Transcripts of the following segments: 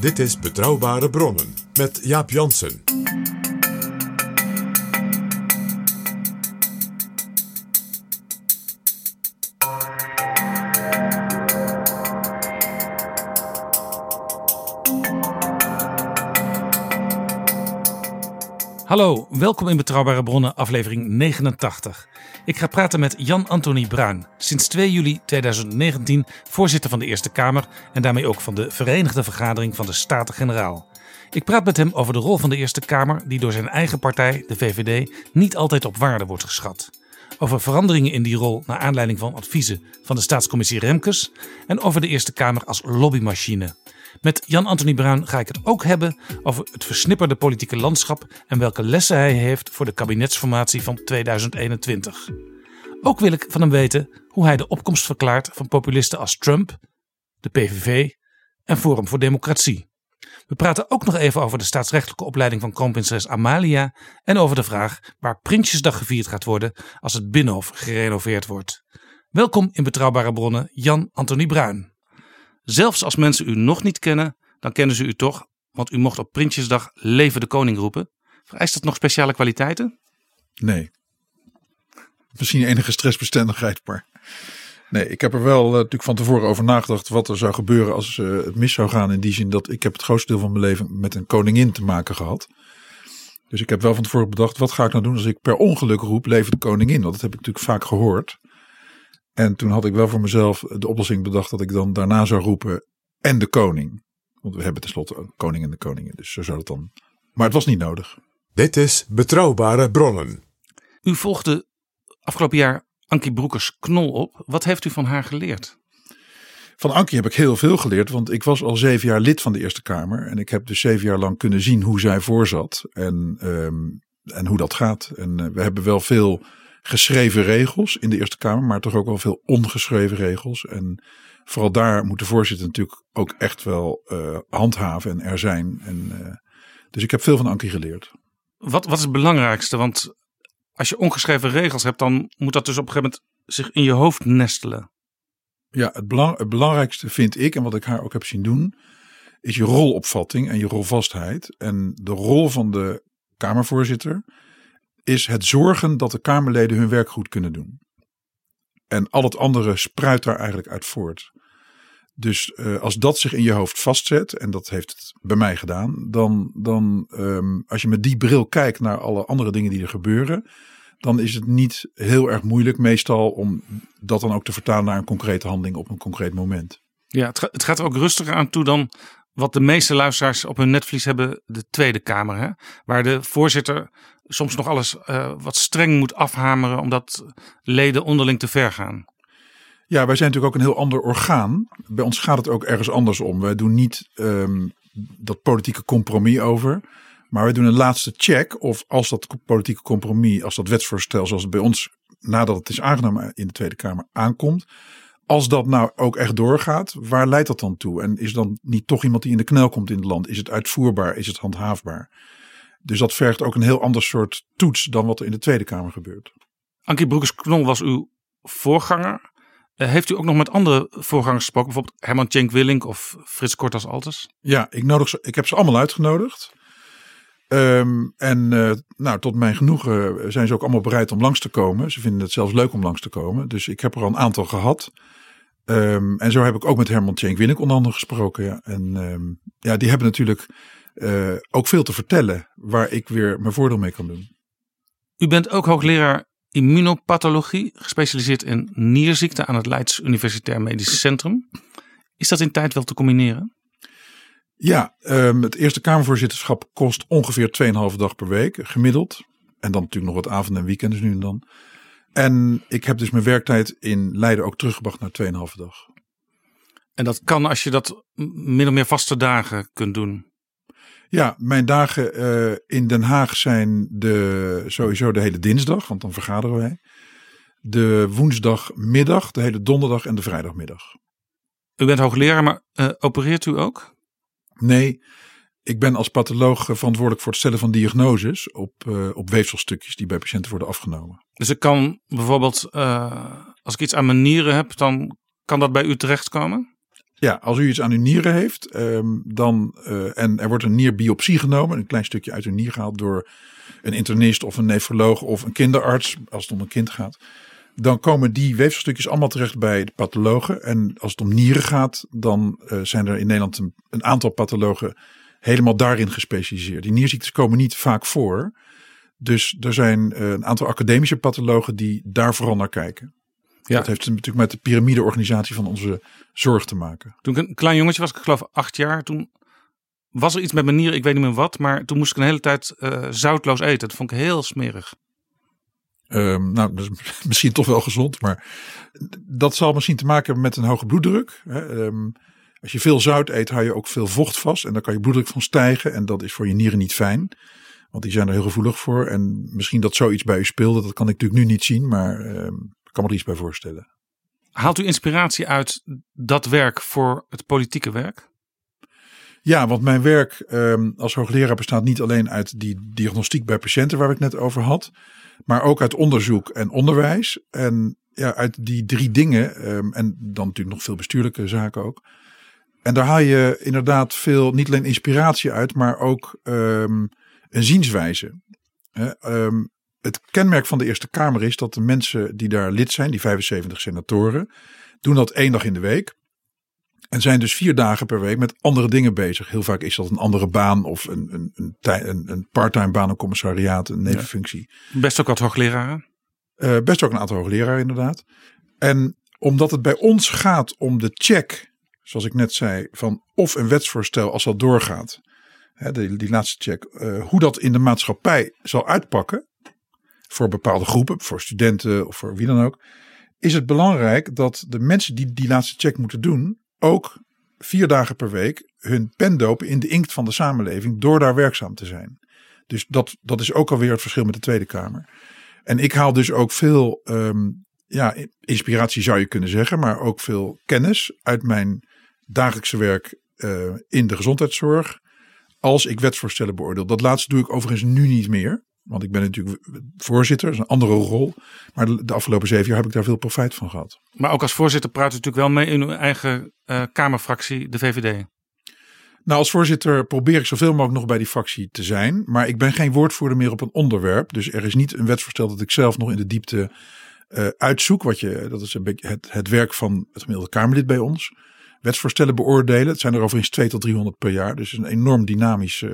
Dit is Betrouwbare Bronnen met Jaap Jansen. Hallo, welkom in Betrouwbare Bronnen, aflevering 89. Ik ga praten met Jan-Anthony Bruin, sinds 2 juli 2019 voorzitter van de Eerste Kamer en daarmee ook van de Verenigde Vergadering van de Staten-Generaal. Ik praat met hem over de rol van de Eerste Kamer, die door zijn eigen partij, de VVD, niet altijd op waarde wordt geschat. Over veranderingen in die rol naar aanleiding van adviezen van de staatscommissie Remkes en over de Eerste Kamer als lobbymachine. Met Jan-Anthony Bruin ga ik het ook hebben over het versnipperde politieke landschap en welke lessen hij heeft voor de kabinetsformatie van 2021. Ook wil ik van hem weten hoe hij de opkomst verklaart van populisten als Trump, de PVV en Forum voor Democratie. We praten ook nog even over de staatsrechtelijke opleiding van kroonprinses Amalia en over de vraag waar Prinsjesdag gevierd gaat worden als het Binnenhof gerenoveerd wordt. Welkom in Betrouwbare Bronnen, Jan-Anthony Bruin. Zelfs als mensen u nog niet kennen, dan kennen ze u toch, want u mocht op Prinsjesdag Leven de Koning roepen. Vereist dat nog speciale kwaliteiten? Nee. Misschien enige stressbestendigheid, maar. Nee, ik heb er wel eh, natuurlijk van tevoren over nagedacht wat er zou gebeuren als eh, het mis zou gaan. In die zin dat ik heb het grootste deel van mijn leven met een koningin te maken gehad. Dus ik heb wel van tevoren bedacht, wat ga ik nou doen als ik per ongeluk roep, leven de koningin? Want dat heb ik natuurlijk vaak gehoord. En toen had ik wel voor mezelf de oplossing bedacht dat ik dan daarna zou roepen, en de koning. Want we hebben tenslotte een koning en de koningin, dus zo zou het dan. Maar het was niet nodig. Dit is Betrouwbare Bronnen. U volgde afgelopen jaar Ankie Broekers Knol op. Wat heeft u van haar geleerd? Van Ankie heb ik heel veel geleerd, want ik was al zeven jaar lid van de Eerste Kamer. En ik heb dus zeven jaar lang kunnen zien hoe zij voorzat en, ehm, en hoe dat gaat. En eh, we hebben wel veel geschreven regels in de Eerste Kamer, maar toch ook wel veel ongeschreven regels. En vooral daar moet de voorzitter natuurlijk ook echt wel eh, handhaven en er zijn. En, eh, dus ik heb veel van Ankie geleerd. Wat, wat is het belangrijkste? Want als je ongeschreven regels hebt, dan moet dat dus op een gegeven moment zich in je hoofd nestelen. Ja, het, belang, het belangrijkste vind ik, en wat ik haar ook heb zien doen, is je rolopvatting en je rolvastheid. En de rol van de Kamervoorzitter is het zorgen dat de Kamerleden hun werk goed kunnen doen. En al het andere spruit daar eigenlijk uit voort. Dus eh, als dat zich in je hoofd vastzet, en dat heeft het bij mij gedaan, dan, dan ehm, als je met die bril kijkt naar alle andere dingen die er gebeuren, dan is het niet heel erg moeilijk meestal om dat dan ook te vertalen naar een concrete handeling op een concreet moment. Ja, het, ga- het gaat er ook rustiger aan toe dan wat de meeste luisteraars op hun netvlies hebben, de Tweede Kamer. Hè? Waar de voorzitter soms nog alles eh, wat streng moet afhameren, omdat leden onderling te ver gaan. Ja, wij zijn natuurlijk ook een heel ander orgaan. Bij ons gaat het ook ergens anders om. Wij doen niet ehm, dat politieke compromis over. Maar wij doen een laatste check of als dat politieke compromis, als dat wetsvoorstel zoals bij ons nadat het is aangenomen in de Tweede Kamer aankomt. Als dat nou ook echt doorgaat, waar leidt dat dan toe? En is dan niet toch iemand die in de knel komt in het land? Is het uitvoerbaar? Is het handhaafbaar? Dus dat vergt ook een heel ander soort toets dan wat er in de Tweede Kamer gebeurt. Ankie Broekers-Knol was uw voorganger. Eh, heeft u ook nog met andere voorgangers gesproken? Bijvoorbeeld Herman Tjenk Willink of Frits Kortas Altes? Ja, ik, nodig ze, ik heb ze allemaal uitgenodigd. Ehm, en eh, nou, tot mijn genoegen zijn ze ook allemaal bereid om langs te komen. Ze vinden het zelfs leuk om langs te komen. Dus ik heb er al een aantal gehad. Ehm, en zo heb ik ook met Herman Tjenk Winnik onder andere gesproken. En ehm, ja, die hebben natuurlijk eh, ook veel te vertellen waar ik weer mijn voordeel mee kan doen. U bent ook hoogleraar immunopathologie, gespecialiseerd in nierziekte aan het Leids Universitair Medisch Centrum. Is dat in tijd wel te combineren? Ja, ehm, het Eerste Kamervoorzitterschap kost ongeveer 2,5 dag per week, gemiddeld. En dan natuurlijk nog wat avonden en weekends nu en dan. En ik heb dus mijn werktijd in Leiden ook teruggebracht naar 2,5 dag. En dat kan als je dat min of meer vaste dagen kunt doen. Ja, mijn dagen uh, in Den Haag zijn de, sowieso de hele dinsdag, want dan vergaderen wij. De woensdagmiddag, de hele donderdag en de vrijdagmiddag. U bent hoogleraar, maar uh, opereert u ook? Nee, ik ben als patholoog verantwoordelijk voor het stellen van diagnoses op, uh, op weefselstukjes die bij patiënten worden afgenomen. Dus ik kan bijvoorbeeld, als ik iets aan mijn nieren heb, dan kan dat bij u terechtkomen? Ja, als u iets aan uw nieren heeft, um, dan, uh, en er wordt een nierbiopsie genomen, een klein stukje uit uw nier gehaald door een internist of een nefroloog of een kinderarts, als het om een kind gaat. Dan komen die weefselstukjes allemaal terecht bij de pathologen. En als het om nieren gaat, dan uh, zijn er in Nederland een, een, aantal pathologen helemaal daarin gespecialiseerd. Die nierziektes komen niet vaak voor. Dus er zijn uh, een aantal academische pathologen die daar vooral naar kijken. Ja. Dat heeft natuurlijk met de piramideorganisatie van onze zorg te maken. Toen ik een klein jongetje was, ik geloof acht jaar, toen was er iets met mijn nieren, ik weet niet meer wat, maar toen moest ik een hele tijd uh, zoutloos eten. Dat vond ik heel smerig. Um, nou, misschien toch wel gezond, maar dat zal misschien te maken hebben met een hoge bloeddruk. Um, als je veel zout eet, hou je ook veel vocht vast en dan kan je bloeddruk van stijgen en dat is voor je nieren niet fijn. Want die zijn er heel gevoelig voor. En misschien dat zoiets bij u speelde, dat kan ik natuurlijk nu niet zien, maar um, kan me er iets bij voorstellen. Haalt u inspiratie uit dat werk voor het politieke werk? Ja, want mijn werk um, als hoogleraar bestaat niet alleen uit die diagnostiek bij patiënten waar ik net over had, maar ook uit onderzoek en onderwijs. En ja, uit die drie dingen, um, en dan natuurlijk nog veel bestuurlijke zaken ook. En daar haal je inderdaad veel, niet alleen inspiratie uit, maar ook um, een zienswijze. Het kenmerk van de Eerste Kamer is dat de mensen die daar lid zijn, die 75 senatoren, doen dat één dag in de week. En zijn dus vier dagen per week met andere dingen bezig. Heel vaak is dat een andere baan of een, een, een, een, een parttime baan, een commissariaat, een nevenfunctie. Ja. Best ook wat hoogleraren? Uh, best ook een aantal hoogleraren inderdaad. En omdat het bij ons gaat om de check, zoals ik net zei, van of een wetsvoorstel als dat doorgaat. Hè, die, die laatste check. Uh, hoe dat in de maatschappij zal uitpakken voor bepaalde groepen, voor studenten of voor wie dan ook, is het belangrijk dat de mensen die die laatste check moeten doen, ook vier dagen per week hun pen dopen in de inkt van de samenleving door daar werkzaam te zijn. Dus dat, dat is ook alweer het verschil met de Tweede Kamer. En ik haal dus ook veel um, ja, inspiratie zou je kunnen zeggen, maar ook veel kennis uit mijn dagelijkse werk uh, in de gezondheidszorg. Als ik wetsvoorstellen beoordeel. Dat laatste doe ik overigens nu niet meer. Want ik ben natuurlijk voorzitter, dat is een andere rol. Maar de, afgelopen zeven jaar heb ik daar veel profijt van gehad. Maar ook als voorzitter praat u natuurlijk wel mee in uw eigen uh, Kamerfractie, de VVD. Nou, als voorzitter probeer ik zoveel mogelijk nog bij die fractie te zijn. Maar ik ben geen woordvoerder meer op een onderwerp. Dus er is niet een wetsvoorstel dat ik zelf nog in de diepte uh, uitzoek. Wat je, dat is een beetje het, het werk van het gemiddelde Kamerlid bij ons wetsvoorstellen beoordelen. Het zijn er overigens 2 tot 300 per jaar. Dus een enorm dynamisch uh,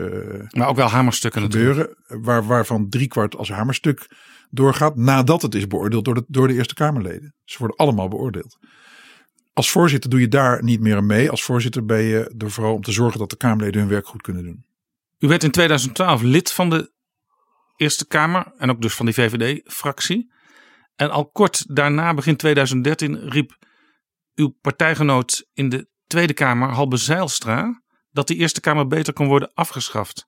Maar ook wel hamerstukken gebeuren. Natuurlijk. Waar, waarvan driekwart als hamerstuk doorgaat. Nadat het is beoordeeld door de, door de Eerste Kamerleden. Ze worden allemaal beoordeeld. Als voorzitter doe je daar niet meer aan mee. Als voorzitter ben je er vooral om te zorgen dat de Kamerleden hun werk goed kunnen doen. U werd in 2012 lid van de Eerste Kamer. En ook dus van die VVD-fractie. En al kort daarna, begin 2013, riep uw partijgenoot in de Tweede Kamer, Halbe Zeilstra, dat die Eerste Kamer beter kon worden afgeschaft.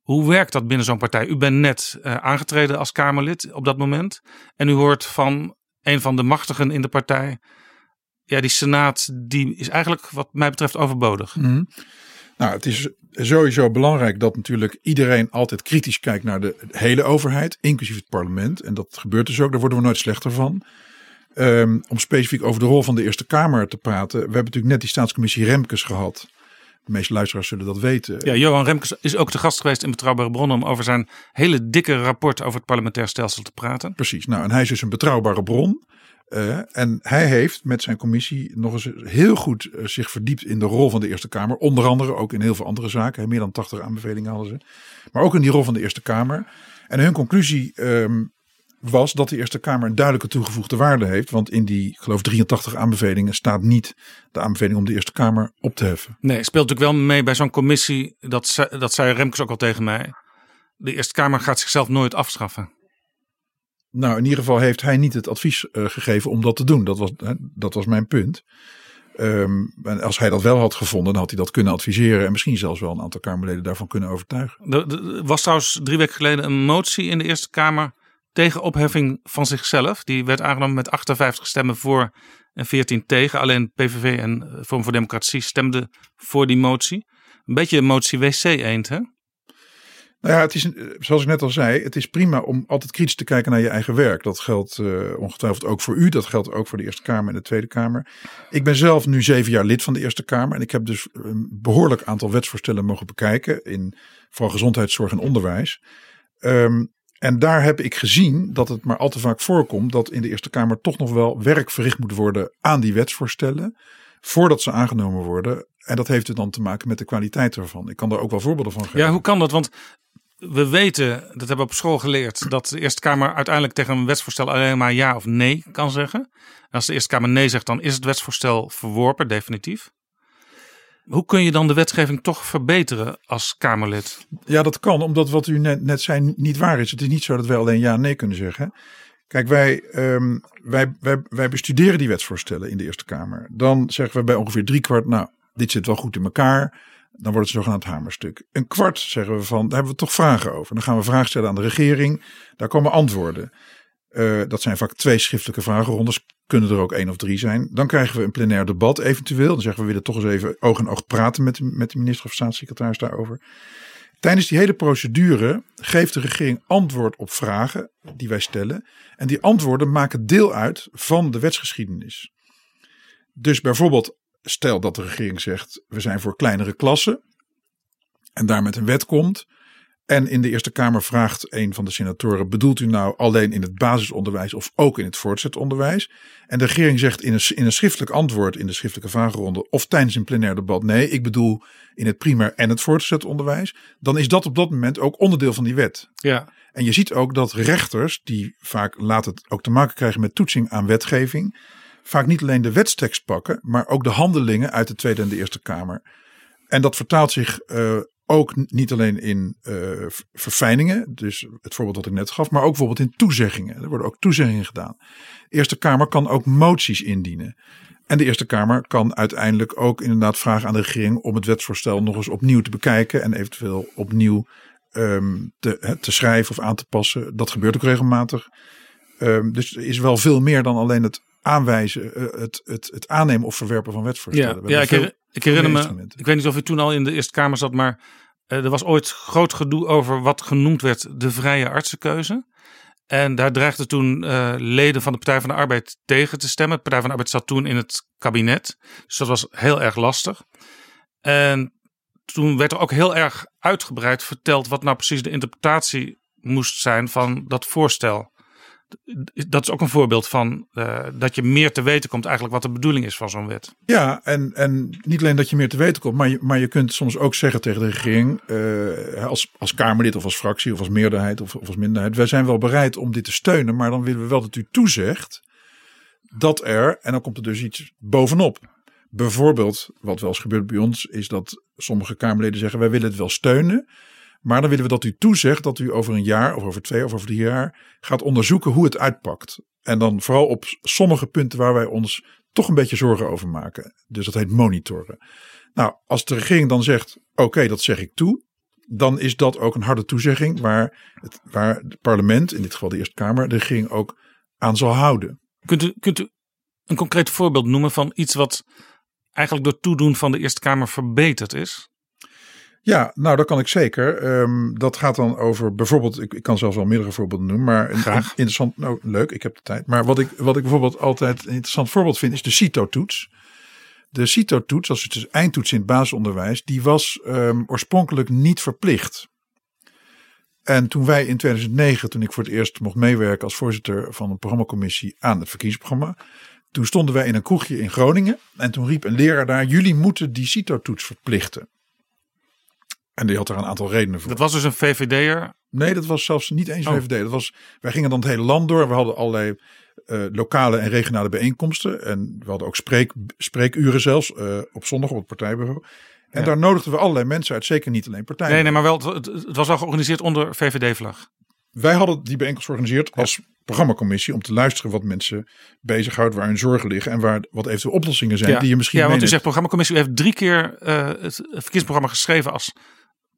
Hoe werkt dat binnen zo'n partij? U bent net uh, aangetreden als Kamerlid op dat moment. En u hoort van een van de machtigen in de partij. Ja, die Senaat die is eigenlijk wat mij betreft overbodig. -hmm. Nou, het is sowieso belangrijk dat natuurlijk iedereen altijd kritisch kijkt naar de hele overheid, inclusief het parlement. En dat gebeurt dus ook, daar worden we nooit slechter van. Um, om specifiek over de rol van de Eerste Kamer te praten. We hebben natuurlijk net die staatscommissie Remkes gehad. De meeste luisteraars zullen dat weten. Ja, Johan Remkes is ook te gast geweest in Betrouwbare Bronnen om over zijn hele dikke rapport over het parlementair stelsel te praten. Precies. Nou, en hij is dus een betrouwbare bron. Uh, en hij heeft met zijn commissie nog eens heel goed uh, zich verdiept in de rol van de Eerste Kamer. Onder andere ook in heel veel andere zaken. Meer dan 80 aanbevelingen hadden ze. Maar ook in die rol van de Eerste Kamer. En hun conclusie um, was dat de Eerste Kamer een duidelijke toegevoegde waarde heeft. Want in die, geloof 83 aanbevelingen staat niet de aanbeveling om de Eerste Kamer op te heffen. Nee, speelt natuurlijk wel mee bij zo'n commissie. Dat, dat zei Remkes ook al tegen mij. De Eerste Kamer gaat zichzelf nooit afschaffen. Nou, in ieder geval heeft hij niet het advies uh, gegeven om dat te doen. Dat was, hè, dat was mijn punt. Um, en als hij dat wel had gevonden, dan had hij dat kunnen adviseren. En misschien zelfs wel een aantal Kamerleden daarvan kunnen overtuigen. Er was trouwens drie weken geleden een motie in de Eerste Kamer tegen opheffing van zichzelf. Die werd aangenomen met 58 stemmen voor en 14 tegen. Alleen PVV en Vorm voor Democratie stemden voor die motie. Een beetje een motie wc-eend, hè? Nou ja, het is, zoals ik net al zei, het is prima om altijd kritisch te kijken naar je eigen werk. Dat geldt uh, ongetwijfeld ook voor u, dat geldt ook voor de Eerste Kamer en de Tweede Kamer. Ik ben zelf nu zeven jaar lid van de Eerste Kamer en ik heb dus een behoorlijk aantal wetsvoorstellen mogen bekijken in vooral gezondheidszorg en onderwijs. Um, en daar heb ik gezien dat het maar al te vaak voorkomt dat in de Eerste Kamer toch nog wel werk verricht moet worden aan die wetsvoorstellen. Voordat ze aangenomen worden. En dat heeft dan te maken met de kwaliteit ervan. Ik kan daar ook wel voorbeelden van geven. Ja, hoe kan dat? Want we weten, dat hebben we op school geleerd, dat de Eerste Kamer uiteindelijk tegen een wetsvoorstel alleen maar ja of nee kan zeggen. En als de Eerste Kamer nee zegt, dan is het wetsvoorstel verworpen, definitief. Hoe kun je dan de wetgeving toch verbeteren als Kamerlid? Ja, dat kan, omdat wat u net, net zei niet waar is. Het is niet zo dat wij alleen ja en nee kunnen zeggen. Kijk, wij, um, wij, wij, wij bestuderen die wetsvoorstellen in de Eerste Kamer. Dan zeggen we bij ongeveer drie kwart, nou, dit zit wel goed in elkaar. Dan wordt het zogenaamd hamerstuk. Een kwart zeggen we van, daar hebben we toch vragen over. Dan gaan we vragen stellen aan de regering. Daar komen antwoorden. Uh, dat zijn vaak twee schriftelijke vragenrondes. Kunnen er ook één of drie zijn. Dan krijgen we een plenair debat eventueel. Dan zeggen we willen toch eens even oog in oog praten met met de minister of staatssecretaris daarover. Tijdens die hele procedure geeft de regering antwoord op vragen die wij stellen. En die antwoorden maken deel uit van de wetsgeschiedenis. Dus bijvoorbeeld, stel dat de regering zegt: we zijn voor kleinere klassen. En daar met een wet komt. En in de Eerste Kamer vraagt een van de senatoren: bedoelt u nou alleen in het basisonderwijs of ook in het voortgezet onderwijs? En de regering zegt in een, in een schriftelijk antwoord in de schriftelijke vragenronde of tijdens een plenair debat: nee, ik bedoel in het primair en het voortgezet onderwijs. Dan is dat op dat moment ook onderdeel van die wet. Ja. En je ziet ook dat rechters, die vaak later ook te maken krijgen met toetsing aan wetgeving, vaak niet alleen de wetstekst pakken, maar ook de handelingen uit de Tweede en de Eerste Kamer. En dat vertaalt zich uh, ook niet alleen in uh, verfijningen, dus het voorbeeld dat ik net gaf, maar ook bijvoorbeeld in toezeggingen. Er worden ook toezeggingen gedaan. De Eerste Kamer kan ook moties indienen. En de Eerste Kamer kan uiteindelijk ook inderdaad vragen aan de regering om het wetsvoorstel nog eens opnieuw te bekijken en eventueel opnieuw um, te, schrijven of aan te passen. Dat gebeurt ook regelmatig. Um, dus er is wel veel meer dan alleen het aanwijzen, uh, het, het, het aannemen of verwerpen van wetsvoorstellen. Ja, ja ik, her, ik herinner me, ik weet niet of u toen al in de Eerste Kamer zat, maar uh, er was ooit groot gedoe over wat genoemd werd de vrije artsenkeuze. En daar dreigden toen uh, leden van de Partij van de Arbeid tegen te stemmen. De Partij van de Arbeid zat toen in het kabinet. Dus dat was heel erg lastig. En toen werd er ook heel erg uitgebreid verteld wat nou precies de interpretatie moest zijn van dat voorstel dat is ook een voorbeeld van uh, dat je meer te weten komt eigenlijk wat de bedoeling is van zo'n wet. Ja, en, en niet alleen dat je meer te weten komt, maar je, maar je kunt soms ook zeggen tegen de regering, uh, als, als Kamerlid of als fractie of als meerderheid of, of als minderheid, wij zijn wel bereid om dit te steunen, maar dan willen we wel dat u toezegt dat er, en dan komt er dus iets bovenop. Bijvoorbeeld, wat wel eens gebeurt bij ons, is dat sommige Kamerleden zeggen: wij willen het wel steunen, maar dan willen we dat u toezegt dat u over een jaar of over twee of over drie jaar gaat onderzoeken hoe het uitpakt. En dan vooral op sommige punten waar wij ons toch een beetje zorgen over maken. Dus dat heet monitoren. Nou, als de regering dan zegt: oké, dat zeg ik toe. Dan is dat ook een harde toezegging waar het, waar het parlement, in dit geval de Eerste Kamer, de regering ook aan zal houden. Kunt u, kunt u een concreet voorbeeld noemen van iets wat eigenlijk door toedoen van de Eerste Kamer verbeterd is? Ja, nou dat kan ik zeker. Um, dat gaat dan over bijvoorbeeld, ik, ik kan zelfs wel meerdere voorbeelden noemen, maar een, een interessant, nou leuk, ik heb de tijd. Maar wat ik, wat ik bijvoorbeeld altijd een interessant voorbeeld vind, is de CITO-toets. De CITO-toets, als het dus eindtoets in het basisonderwijs, die was um, oorspronkelijk niet verplicht. En toen wij in 2009, toen ik voor het eerst mocht meewerken als voorzitter van een programmacommissie aan het verkiezingsprogramma. Toen stonden wij in een kroegje in Groningen. En toen riep een leraar daar: Jullie moeten die CITO-toets verplichten. En die had daar een aantal redenen voor. Dat was dus een VVD'er. Nee, dat was zelfs niet eens Oh. VVD. Dat was, wij gingen dan het hele land door. We hadden allerlei eh, lokale en regionale bijeenkomsten. En we hadden ook spreek, spreekuren zelfs eh, op zondag op het partijbureau. En Ja. daar nodigden we allerlei mensen uit. Zeker niet alleen partijen. Nee, nee, maar wel, het, het was al georganiseerd onder VVD-vlag. Wij hadden die bijeenkomst georganiseerd als programmacommissie. Om te luisteren wat mensen bezighoudt. Waar hun zorgen liggen. En waar wat eventueel oplossingen zijn. Die je misschien ja, want u zegt programmacommissie. U heeft drie keer eh, het verkiezingsprogramma geschreven als,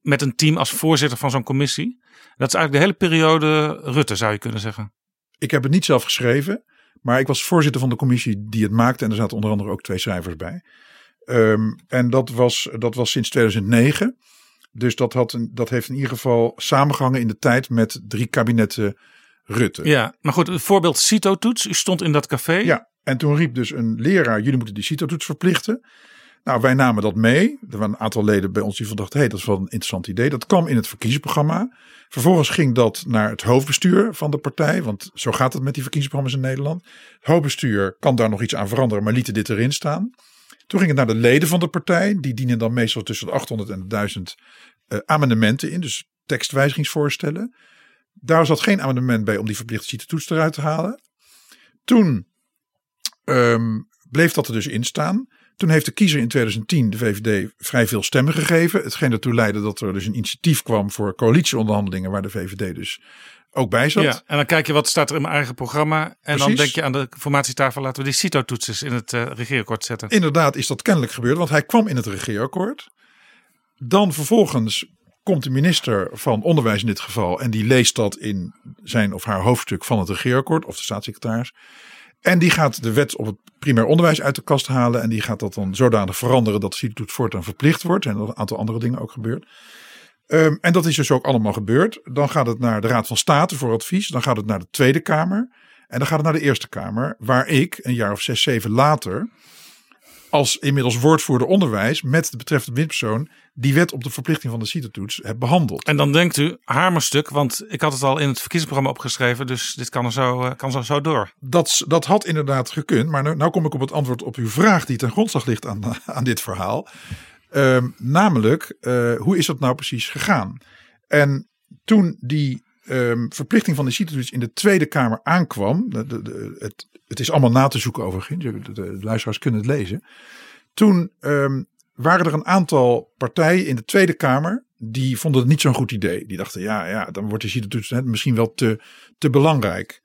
met een team als voorzitter van zo'n commissie. Dat is eigenlijk de hele periode Rutte, zou je kunnen zeggen. Ik heb het niet zelf geschreven. Maar ik was voorzitter van de commissie die het maakte. En er zaten onder andere ook twee schrijvers bij. Ehm, en dat was, dat was sinds 2009. Dus dat, had een, dat heeft in ieder geval samengehangen in de tijd met drie kabinetten Rutte. Ja, maar goed, het voorbeeld CITO-toets. U stond in dat café. Ja, en toen riep dus een leraar, jullie moeten die CITO-toets verplichten. Nou, wij namen dat mee. Er waren een aantal leden bij ons die van dachten, hé, dat is wel een interessant idee. Dat kwam in het verkiezingsprogramma. Vervolgens ging dat naar het hoofdbestuur van de partij. Want zo gaat het met die verkiezingsprogramma's in Nederland. Het hoofdbestuur kan daar nog iets aan veranderen, maar lieten dit erin staan. Toen ging het naar de leden van de partij. Die dienen dan meestal tussen de 800 en de 1000 eh, amendementen in. Dus tekstwijzigingsvoorstellen. Daar zat geen amendement bij om die verplichte CITO-toets eruit te halen. Toen ehm, bleef dat er dus in staan. Toen heeft de kiezer in 2010 de VVD vrij veel stemmen gegeven. Hetgeen ertoe leidde dat er dus een initiatief kwam voor coalitieonderhandelingen. Waar de VVD dus ook bij zat. Ja, en dan kijk je wat staat er in mijn eigen programma. En dan denk je aan de formatietafel laten we die CITO-toetsers in het eh regeerakkoord zetten. Inderdaad is dat kennelijk gebeurd, want hij kwam in het regeerakkoord. Dan vervolgens komt de minister van Onderwijs in dit geval en die leest dat in zijn of haar hoofdstuk van het regeerakkoord of de staatssecretaris. En die gaat de wet op het primair onderwijs uit de kast halen en die gaat dat dan zodanig veranderen dat CITO-toets voortaan verplicht wordt. En dat een aantal andere dingen ook gebeurt. Ehm, en dat is dus ook allemaal gebeurd. Dan gaat het naar de Raad van State voor advies. Dan gaat het naar de Tweede Kamer. En dan gaat het naar de Eerste Kamer. Waar ik een jaar of zes, zeven later. Als inmiddels woordvoerder onderwijs. met de betreffende windpersoon. die wet op de verplichting van de CITO-toets heb behandeld. En dan denkt u, hamerstuk, want ik had het al in het verkiezingsprogramma opgeschreven. Dus dit kan er zo, eh, kan zo, zo door. Dat, dat had inderdaad gekund. Maar nu, nou kom ik op het antwoord op uw vraag. die ten grondslag ligt aan, aan dit verhaal. Ehm, namelijk, eh, hoe is dat nou precies gegaan? En toen die ehm, verplichting van de CITO-toets in de Tweede Kamer aankwam. De- het, het is allemaal na te zoeken overigens. De, luisteraars kunnen het lezen. Toen ehm, waren er een aantal partijen in de Tweede Kamer. die vonden het niet zo'n goed idee. Die dachten, ja, ja dan wordt de CITO-toets net misschien wel te, te belangrijk.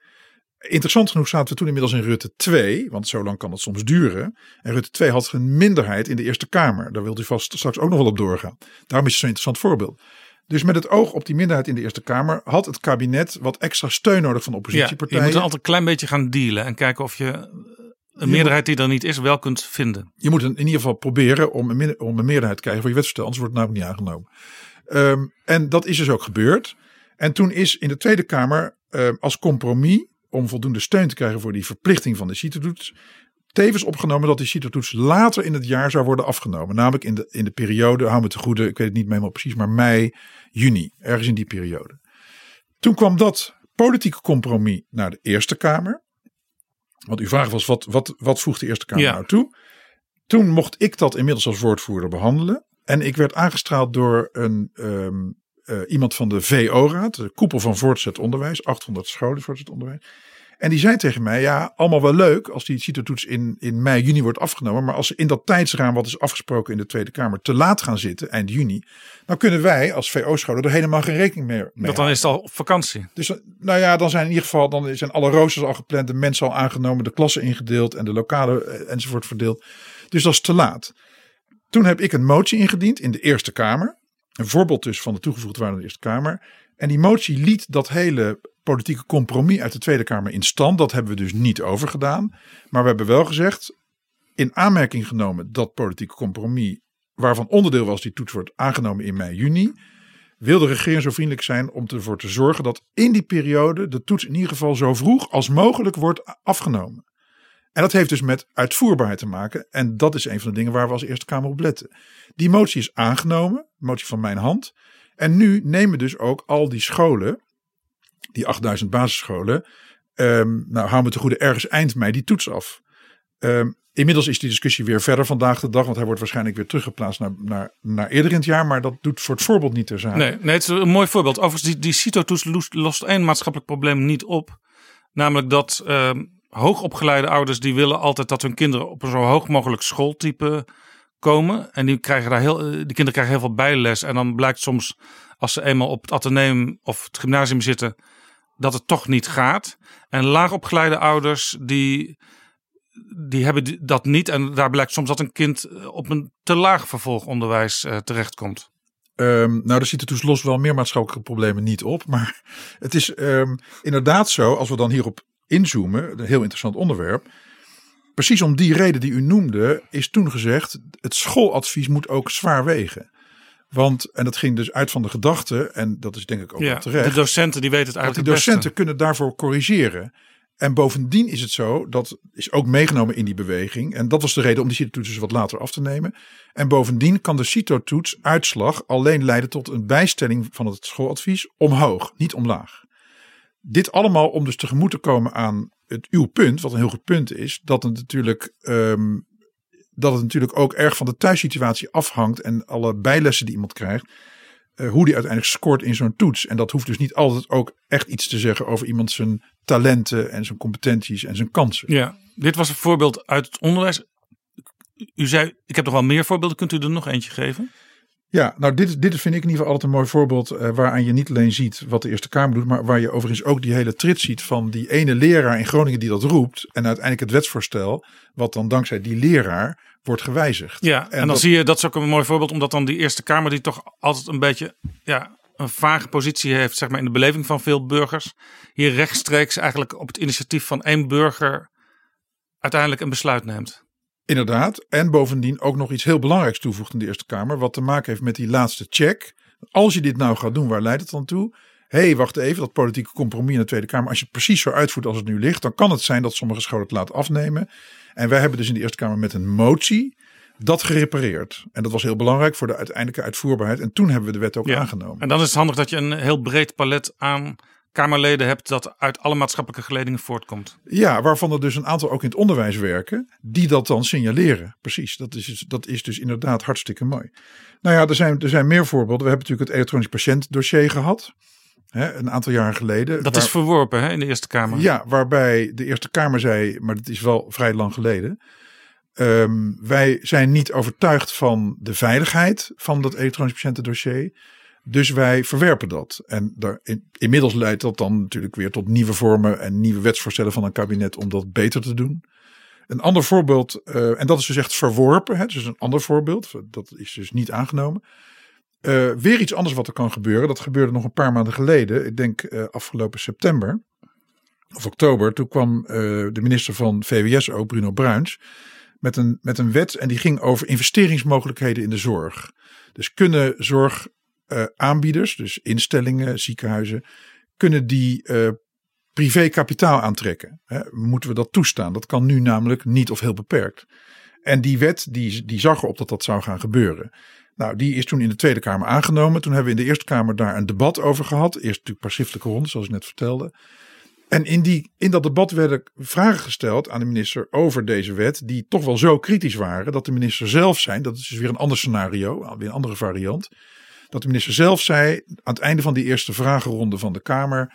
Interessant genoeg zaten we toen inmiddels in Rutte 2, want zo lang kan het soms duren. En Rutte 2 had een minderheid in de Eerste Kamer. Daar wilt u vast straks ook nog wel op doorgaan. Daarom is het zo'n interessant voorbeeld. Dus met het oog op die minderheid in de Eerste Kamer had het kabinet wat extra steun nodig van Ja, je oppositiepartijen. moet dan altijd een klein beetje gaan dealen. En kijken of je een meerderheid die er niet is wel kunt vinden. Je moet in ieder geval proberen om een, min- om een meerderheid te krijgen voor je wetsvoorstel, anders wordt het namelijk niet aangenomen. Ehm, en dat is dus ook gebeurd. En toen is in de Tweede Kamer ehm, als compromis om voldoende steun te krijgen voor die verplichting van de CITO-toets, tevens opgenomen dat die CITO-toets later in het jaar zou worden afgenomen. Namelijk in de, in de periode, hou me te goede, ik weet het niet meer helemaal precies, maar mei, juni, ergens in die periode. Toen kwam dat politieke compromis naar de Eerste Kamer. Want uw vraag was, wat, wat, wat voegt de Eerste Kamer Ja. nou toe? Toen mocht ik dat inmiddels als woordvoerder behandelen. En ik werd aangestraald door een, ehm, eh, iemand van de VO-raad, de koepel van voortgezet onderwijs, 800 scholen voortgezet onderwijs. En die zei tegen mij, ja, allemaal wel leuk als die CITO-toets in, in mei, juni wordt afgenomen. Maar als ze in dat tijdsraam wat is afgesproken in de Tweede Kamer te laat gaan zitten, eind juni. Dan kunnen wij als VO-scholen er helemaal geen rekening meer mee Want dan is het al op vakantie. dus nou ja, dan zijn in ieder geval dan zijn alle roosters al gepland, de mensen al aangenomen, de klassen ingedeeld en de lokalen eh, enzovoort verdeeld. Dus dat is te laat. Toen heb ik een motie ingediend in de Eerste Kamer. Een voorbeeld dus van de toegevoegde waarde in de Eerste Kamer. En die motie liet dat hele politieke compromis uit de Tweede Kamer in stand. Dat hebben we dus niet overgedaan. Maar we hebben wel gezegd, in aanmerking genomen dat politieke compromis, waarvan onderdeel was die toets wordt aangenomen in mei, juni wil de regering zo vriendelijk zijn om ervoor te zorgen dat in die periode de toets in ieder geval zo vroeg als mogelijk wordt afgenomen. En dat heeft dus met uitvoerbaarheid te maken. En dat is een van de dingen waar we als Eerste Kamer op letten. Die motie is aangenomen, motie van mijn hand. En nu nemen dus ook al die scholen, die 8000 basisscholen, um, nou houden we te goede ergens eind mei die toets af. Um, inmiddels is die discussie weer verder vandaag de dag, want hij wordt waarschijnlijk weer teruggeplaatst naar, naar, naar eerder in het jaar, maar dat doet voor het voorbeeld niet ter zake. Nee, nee het is een mooi voorbeeld. Overigens, die, die CITO-toets lost één maatschappelijk probleem niet op. Namelijk dat uh, hoogopgeleide ouders die willen altijd dat hun kinderen op een zo hoog mogelijk schooltype komen. En die, krijgen daar heel, die kinderen krijgen heel veel bijles. En dan blijkt soms, als ze eenmaal op het ateneum of het gymnasium zitten, dat het toch niet gaat. En laagopgeleide ouders die, die hebben dat niet. En daar blijkt soms dat een kind eh, op een te laag vervolgonderwijs uh, terechtkomt. Um, nou, er zitten dus los wel meer maatschappelijke problemen niet op. Maar het is um, inderdaad zo, als we dan hierop inzoomen, een heel interessant onderwerp. Precies om die reden die u noemde, is toen gezegd: het schooladvies moet ook zwaar wegen. Want, en dat ging dus uit van de gedachte, en dat is denk ik ook ja, terecht. De docenten die weten het eigenlijk. Die docenten kunnen daarvoor corrigeren. En bovendien is het zo, dat is ook meegenomen in die beweging. En dat was de reden om die CITO-toets dus wat later af te nemen. En bovendien kan de CITO-toets uitslag alleen leiden tot een bijstelling van het schooladvies omhoog, niet omlaag. Dit allemaal om dus tegemoet te komen aan het uw punt, wat een heel goed punt is, dat het natuurlijk, um, dat het natuurlijk ook erg van de thuissituatie afhangt en alle bijlessen die iemand krijgt, uh, hoe die uiteindelijk scoort in zo'n toets. En dat hoeft dus niet altijd ook echt iets te zeggen over iemand zijn talenten en zijn competenties en zijn kansen. Ja, dit was een voorbeeld uit het onderwijs. U zei, ik heb nog wel meer voorbeelden. Kunt u er nog eentje geven? Ja, nou dit, dit vind ik in ieder geval altijd een mooi voorbeeld uh, waaraan je niet alleen ziet wat de Eerste Kamer doet, maar waar je overigens ook die hele trit ziet van die ene leraar in Groningen die dat roept en uiteindelijk het wetsvoorstel, wat dan dankzij die leraar wordt gewijzigd. Ja, en, en dan zie je, dat is ook een mooi voorbeeld, omdat dan die Eerste Kamer die toch altijd een beetje ja, een vage positie heeft, zeg maar in de beleving van veel burgers, hier rechtstreeks eigenlijk op het initiatief van één burger uiteindelijk een besluit neemt. Inderdaad. En bovendien ook nog iets heel belangrijks toevoegt in de Eerste Kamer. Wat te maken heeft met die laatste check. Als je dit nou gaat doen, waar leidt het dan toe? Hé, hey, wacht even, dat politieke compromis in de Tweede Kamer. Als je het precies zo uitvoert als het nu ligt, dan kan het zijn dat sommige scholen het laten afnemen. En wij hebben dus in de Eerste Kamer met een motie dat gerepareerd. En dat was heel belangrijk voor de uiteindelijke uitvoerbaarheid. En toen hebben we de wet ook aangenomen. En dan is het handig dat je een heel breed palet aan Kamerleden hebt dat uit alle maatschappelijke geledingen voortkomt. Ja, waarvan er dus een aantal ook in het onderwijs werken, die dat dan signaleren. Precies, dat is, dat is dus inderdaad hartstikke mooi. Nou ja, er zijn, er zijn meer voorbeelden. We hebben natuurlijk het elektronisch patiëntdossier gehad. Hè, een aantal jaren geleden. Dat is verworpen hè, in de Eerste Kamer. Ja, waarbij de Eerste Kamer zei, maar dat is wel vrij lang geleden. Um, wij zijn niet overtuigd van de veiligheid van dat elektronisch patiëntendossier. Dus wij verwerpen dat. En daar, in, inmiddels leidt dat dan natuurlijk weer tot nieuwe vormen en nieuwe wetsvoorstellen van een kabinet om dat beter te doen. Een ander voorbeeld, uh, en dat is dus echt verworpen, hè, dus een ander voorbeeld, dat is dus niet aangenomen. Uh, weer iets anders wat er kan gebeuren, dat gebeurde nog een paar maanden geleden, ik denk uh, afgelopen september of oktober. Toen kwam de minister van VWS ook, Bruno Bruins, met een, met een wet en die ging over investeringsmogelijkheden in de zorg. Dus kunnen zorg uh, aanbieders, dus instellingen, ziekenhuizen, kunnen die uh, privé kapitaal aantrekken. Hè? Moeten we dat toestaan? Dat kan nu namelijk niet of heel beperkt. En die wet die, die zag erop dat dat zou gaan gebeuren. Nou, die is toen in de Tweede Kamer aangenomen. Toen hebben we in de Eerste Kamer daar een debat over gehad. Eerst natuurlijk paar schriftelijke rondes, zoals ik net vertelde. En in, die, in dat debat werden vragen gesteld aan de minister over deze wet, die toch wel zo kritisch waren dat de minister zelf zei, dat is dus weer een ander scenario, weer een andere variant, dat de minister zelf zei aan het einde van die eerste vragenronde van de Kamer: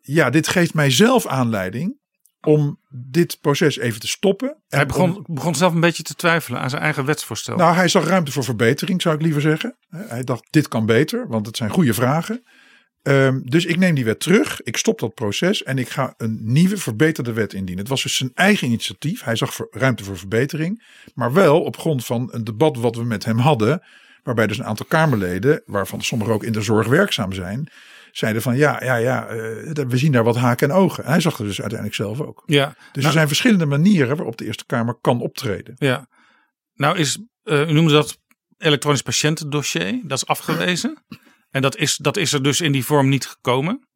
Ja, dit geeft mij zelf aanleiding om dit proces even te stoppen. Hij begon, begon zelf een beetje te twijfelen aan zijn eigen wetsvoorstel. Nou, hij zag ruimte voor verbetering, zou ik liever zeggen. Hij dacht: Dit kan beter, want het zijn goede vragen. Um, dus ik neem die wet terug, ik stop dat proces en ik ga een nieuwe verbeterde wet indienen. Het was dus zijn eigen initiatief. Hij zag ruimte voor verbetering, maar wel op grond van een debat wat we met hem hadden Waarbij dus een aantal Kamerleden, waarvan sommigen ook in de zorg werkzaam zijn, zeiden van ja, ja, ja, uh, we zien daar wat haken en ogen. hij zag er dus uiteindelijk zelf ook. Ja, dus nou, er zijn verschillende manieren waarop de Eerste Kamer kan optreden. Ja, nou is, uh, u noemde dat elektronisch patiëntendossier, dat is afgewezen. En dat is, dat is er dus in die vorm niet gekomen.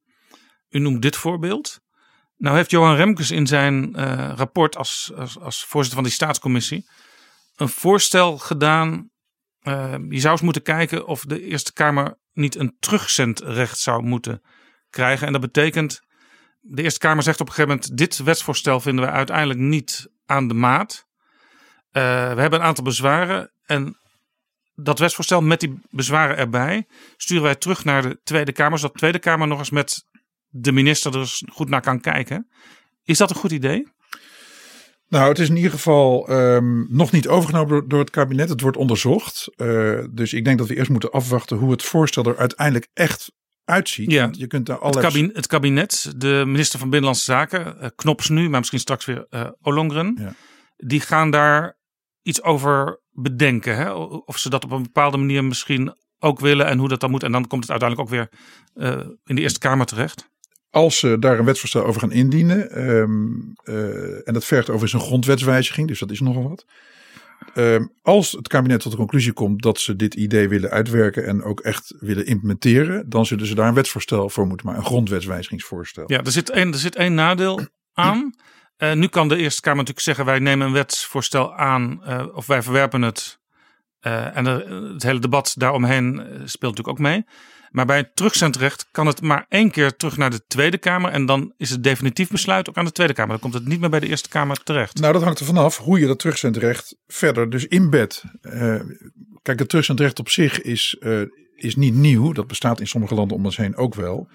U noemt dit voorbeeld. Nou heeft Johan Remkes in zijn uh, rapport als, als, als voorzitter van die staatscommissie een voorstel gedaan uh, je zou eens moeten kijken of de Eerste Kamer niet een terugzendrecht zou moeten krijgen. En dat betekent, de Eerste Kamer zegt op een gegeven moment, dit wetsvoorstel vinden we uiteindelijk niet aan de maat. Uh, we hebben een aantal bezwaren en dat wetsvoorstel met die bezwaren erbij sturen wij terug naar de Tweede Kamer, zodat de Tweede Kamer nog eens met de minister er goed naar kan kijken. Is dat een goed idee? Nou, het is in ieder geval um, nog niet overgenomen door, door, het kabinet. Het wordt onderzocht. Uh, dus ik denk dat we eerst moeten afwachten hoe het voorstel er uiteindelijk echt uitziet. Ja. Want je kunt daar het, kabinet, het, kabinet, de minister van Binnenlandse Zaken, uh, Knops nu, maar misschien straks weer uh, Ollongren. Ja. Die gaan daar iets over bedenken. Hè? Of ze dat op een bepaalde manier misschien ook willen en hoe dat dan moet. En dan komt het uiteindelijk ook weer in de Eerste Kamer terecht. Als ze daar een wetsvoorstel over gaan indienen, um, uh, en dat vergt overigens een grondwetswijziging, dus dat is nogal wat. Um, als het kabinet tot de conclusie komt dat ze dit idee willen uitwerken en ook echt willen implementeren, dan zullen ze daar een wetsvoorstel voor moeten maken, een grondwetswijzigingsvoorstel. Ja, er zit één, er zit één nadeel aan. Uh, nu kan de Eerste Kamer natuurlijk zeggen: wij nemen een wetsvoorstel aan uh, of wij verwerpen het. En het hele debat daaromheen speelt natuurlijk ook mee. Maar bij het terugzendrecht kan het maar één keer terug naar de Tweede Kamer. En dan is het definitief besluit ook aan de Tweede Kamer. Dan komt het niet meer bij de Eerste Kamer terecht. Nou, dat hangt er vanaf hoe je dat terugzendrecht verder dus inbedt. Uh, kijk, het terugzendrecht op zich is, uh, is niet nieuw. Dat bestaat in sommige landen om ons heen ook wel.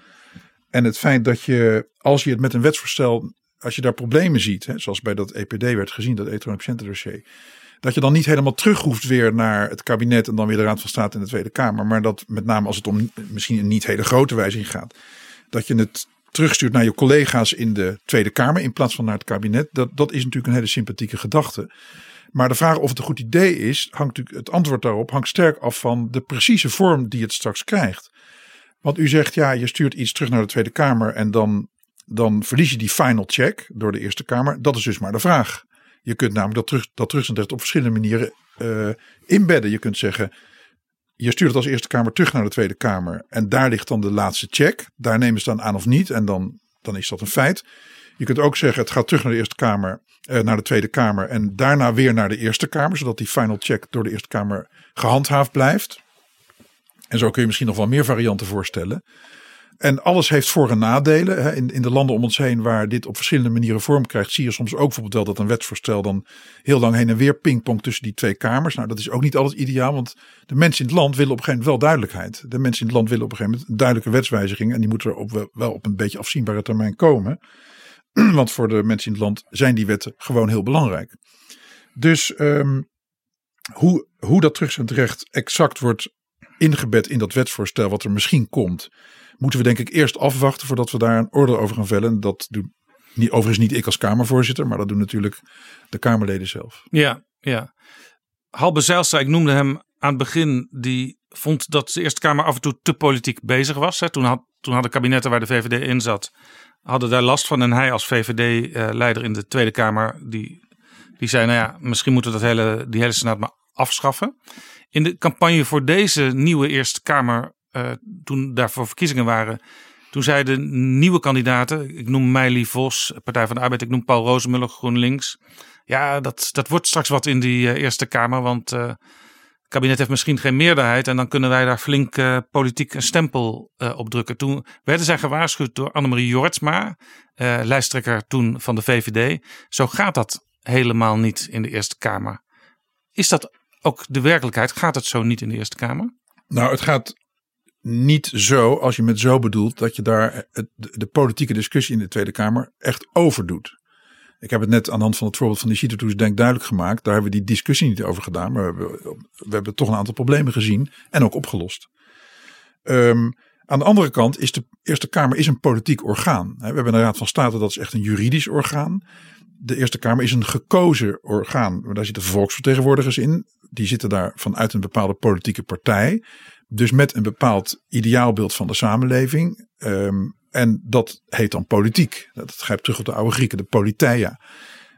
En het feit dat je, als je het met een wetsvoorstel, als je daar problemen ziet, hè, zoals bij dat EPD werd gezien, dat elektronisch dat je dan niet helemaal terug hoeft weer naar het kabinet en dan weer de Raad van State in de Tweede Kamer. Maar dat met name als het om misschien een niet hele grote wijziging gaat. Dat je het terugstuurt naar je collega's in de Tweede Kamer in plaats van naar het kabinet. Dat, dat is natuurlijk een hele sympathieke gedachte. Maar de vraag of het een goed idee is, hangt natuurlijk, het antwoord daarop hangt sterk af van de precieze vorm die het straks krijgt. Want u zegt ja, je stuurt iets terug naar de Tweede Kamer en dan, dan verlies je die final check door de Eerste Kamer. Dat is dus maar de vraag. Je kunt namelijk dat, terug, dat terugzendrecht op verschillende manieren uh, inbedden. Je kunt zeggen, je stuurt het als Eerste Kamer terug naar de Tweede Kamer. En daar ligt dan de laatste check. Daar nemen ze dan aan of niet. En dan, dan is dat een feit. Je kunt ook zeggen, het gaat terug naar de Eerste Kamer, uh, naar de Tweede Kamer. En daarna weer naar de Eerste Kamer. Zodat die final check door de Eerste Kamer gehandhaafd blijft. En zo kun je misschien nog wel meer varianten voorstellen. En alles heeft voor- en nadelen. In, in de landen om ons heen waar dit op verschillende manieren vorm krijgt, zie je soms ook bijvoorbeeld dat een wetsvoorstel dan heel lang heen en weer pingpong tussen die twee kamers. Nou, dat is ook niet altijd ideaal, want de mensen in het land willen op een gegeven moment wel duidelijkheid. De mensen in het land willen op een gegeven moment duidelijke wetswijziging en die moeten er op, wel op een beetje afzienbare termijn komen. Want voor de mensen in het land zijn die wetten gewoon heel belangrijk. Dus um, hoe, hoe dat terugzendrecht exact wordt ingebed in dat wetsvoorstel wat er misschien komt moeten we denk ik eerst afwachten voordat we daar een orde over gaan vellen. Dat doet niet, overigens niet ik als Kamervoorzitter, maar dat doen natuurlijk de Kamerleden zelf. Ja, ja. Halbe Zijlstra, ik noemde hem aan het begin, die vond dat de Eerste Kamer af en toe te politiek bezig was. Toen, had, toen hadden kabinetten waar de VVD in zat, hadden daar last van. En hij als VVD-leider in de Tweede Kamer, die, die zei, nou ja, misschien moeten we dat hele, die hele Senaat maar afschaffen. In de campagne voor deze nieuwe Eerste Kamer uh, toen daarvoor verkiezingen waren, toen zeiden nieuwe kandidaten, ik noem Meili Vos, Partij van de Arbeid, ik noem Paul Rozemuller, GroenLinks. Ja, dat, dat wordt straks wat in die uh, Eerste Kamer, want uh, het kabinet heeft misschien geen meerderheid en dan kunnen wij daar flink politiek een stempel op drukken. Toen werden zij gewaarschuwd door Annemarie Jortsma, lijsttrekker toen van de VVD. Zo gaat dat helemaal niet in de Eerste Kamer. Is dat ook de werkelijkheid? Gaat het zo niet in de Eerste Kamer? Nou, het gaat niet zo, als je met zo bedoelt, dat je daar het, de politieke discussie in de Tweede Kamer echt over doet. Ik heb het net aan de hand van het voorbeeld van die Citotoes denk duidelijk gemaakt. Daar hebben we die discussie niet over gedaan. Maar we hebben, we hebben toch een aantal problemen gezien en ook opgelost. Um, aan de andere kant is de Eerste Kamer is een politiek orgaan. We hebben een Raad van State, dat is echt een juridisch orgaan. De Eerste Kamer is een gekozen orgaan. Daar zitten volksvertegenwoordigers in. Die zitten daar vanuit een bepaalde politieke partij. Dus met een bepaald ideaalbeeld van de samenleving. Um, en dat heet dan politiek. Dat grijpt terug op de oude Grieken, de politeia.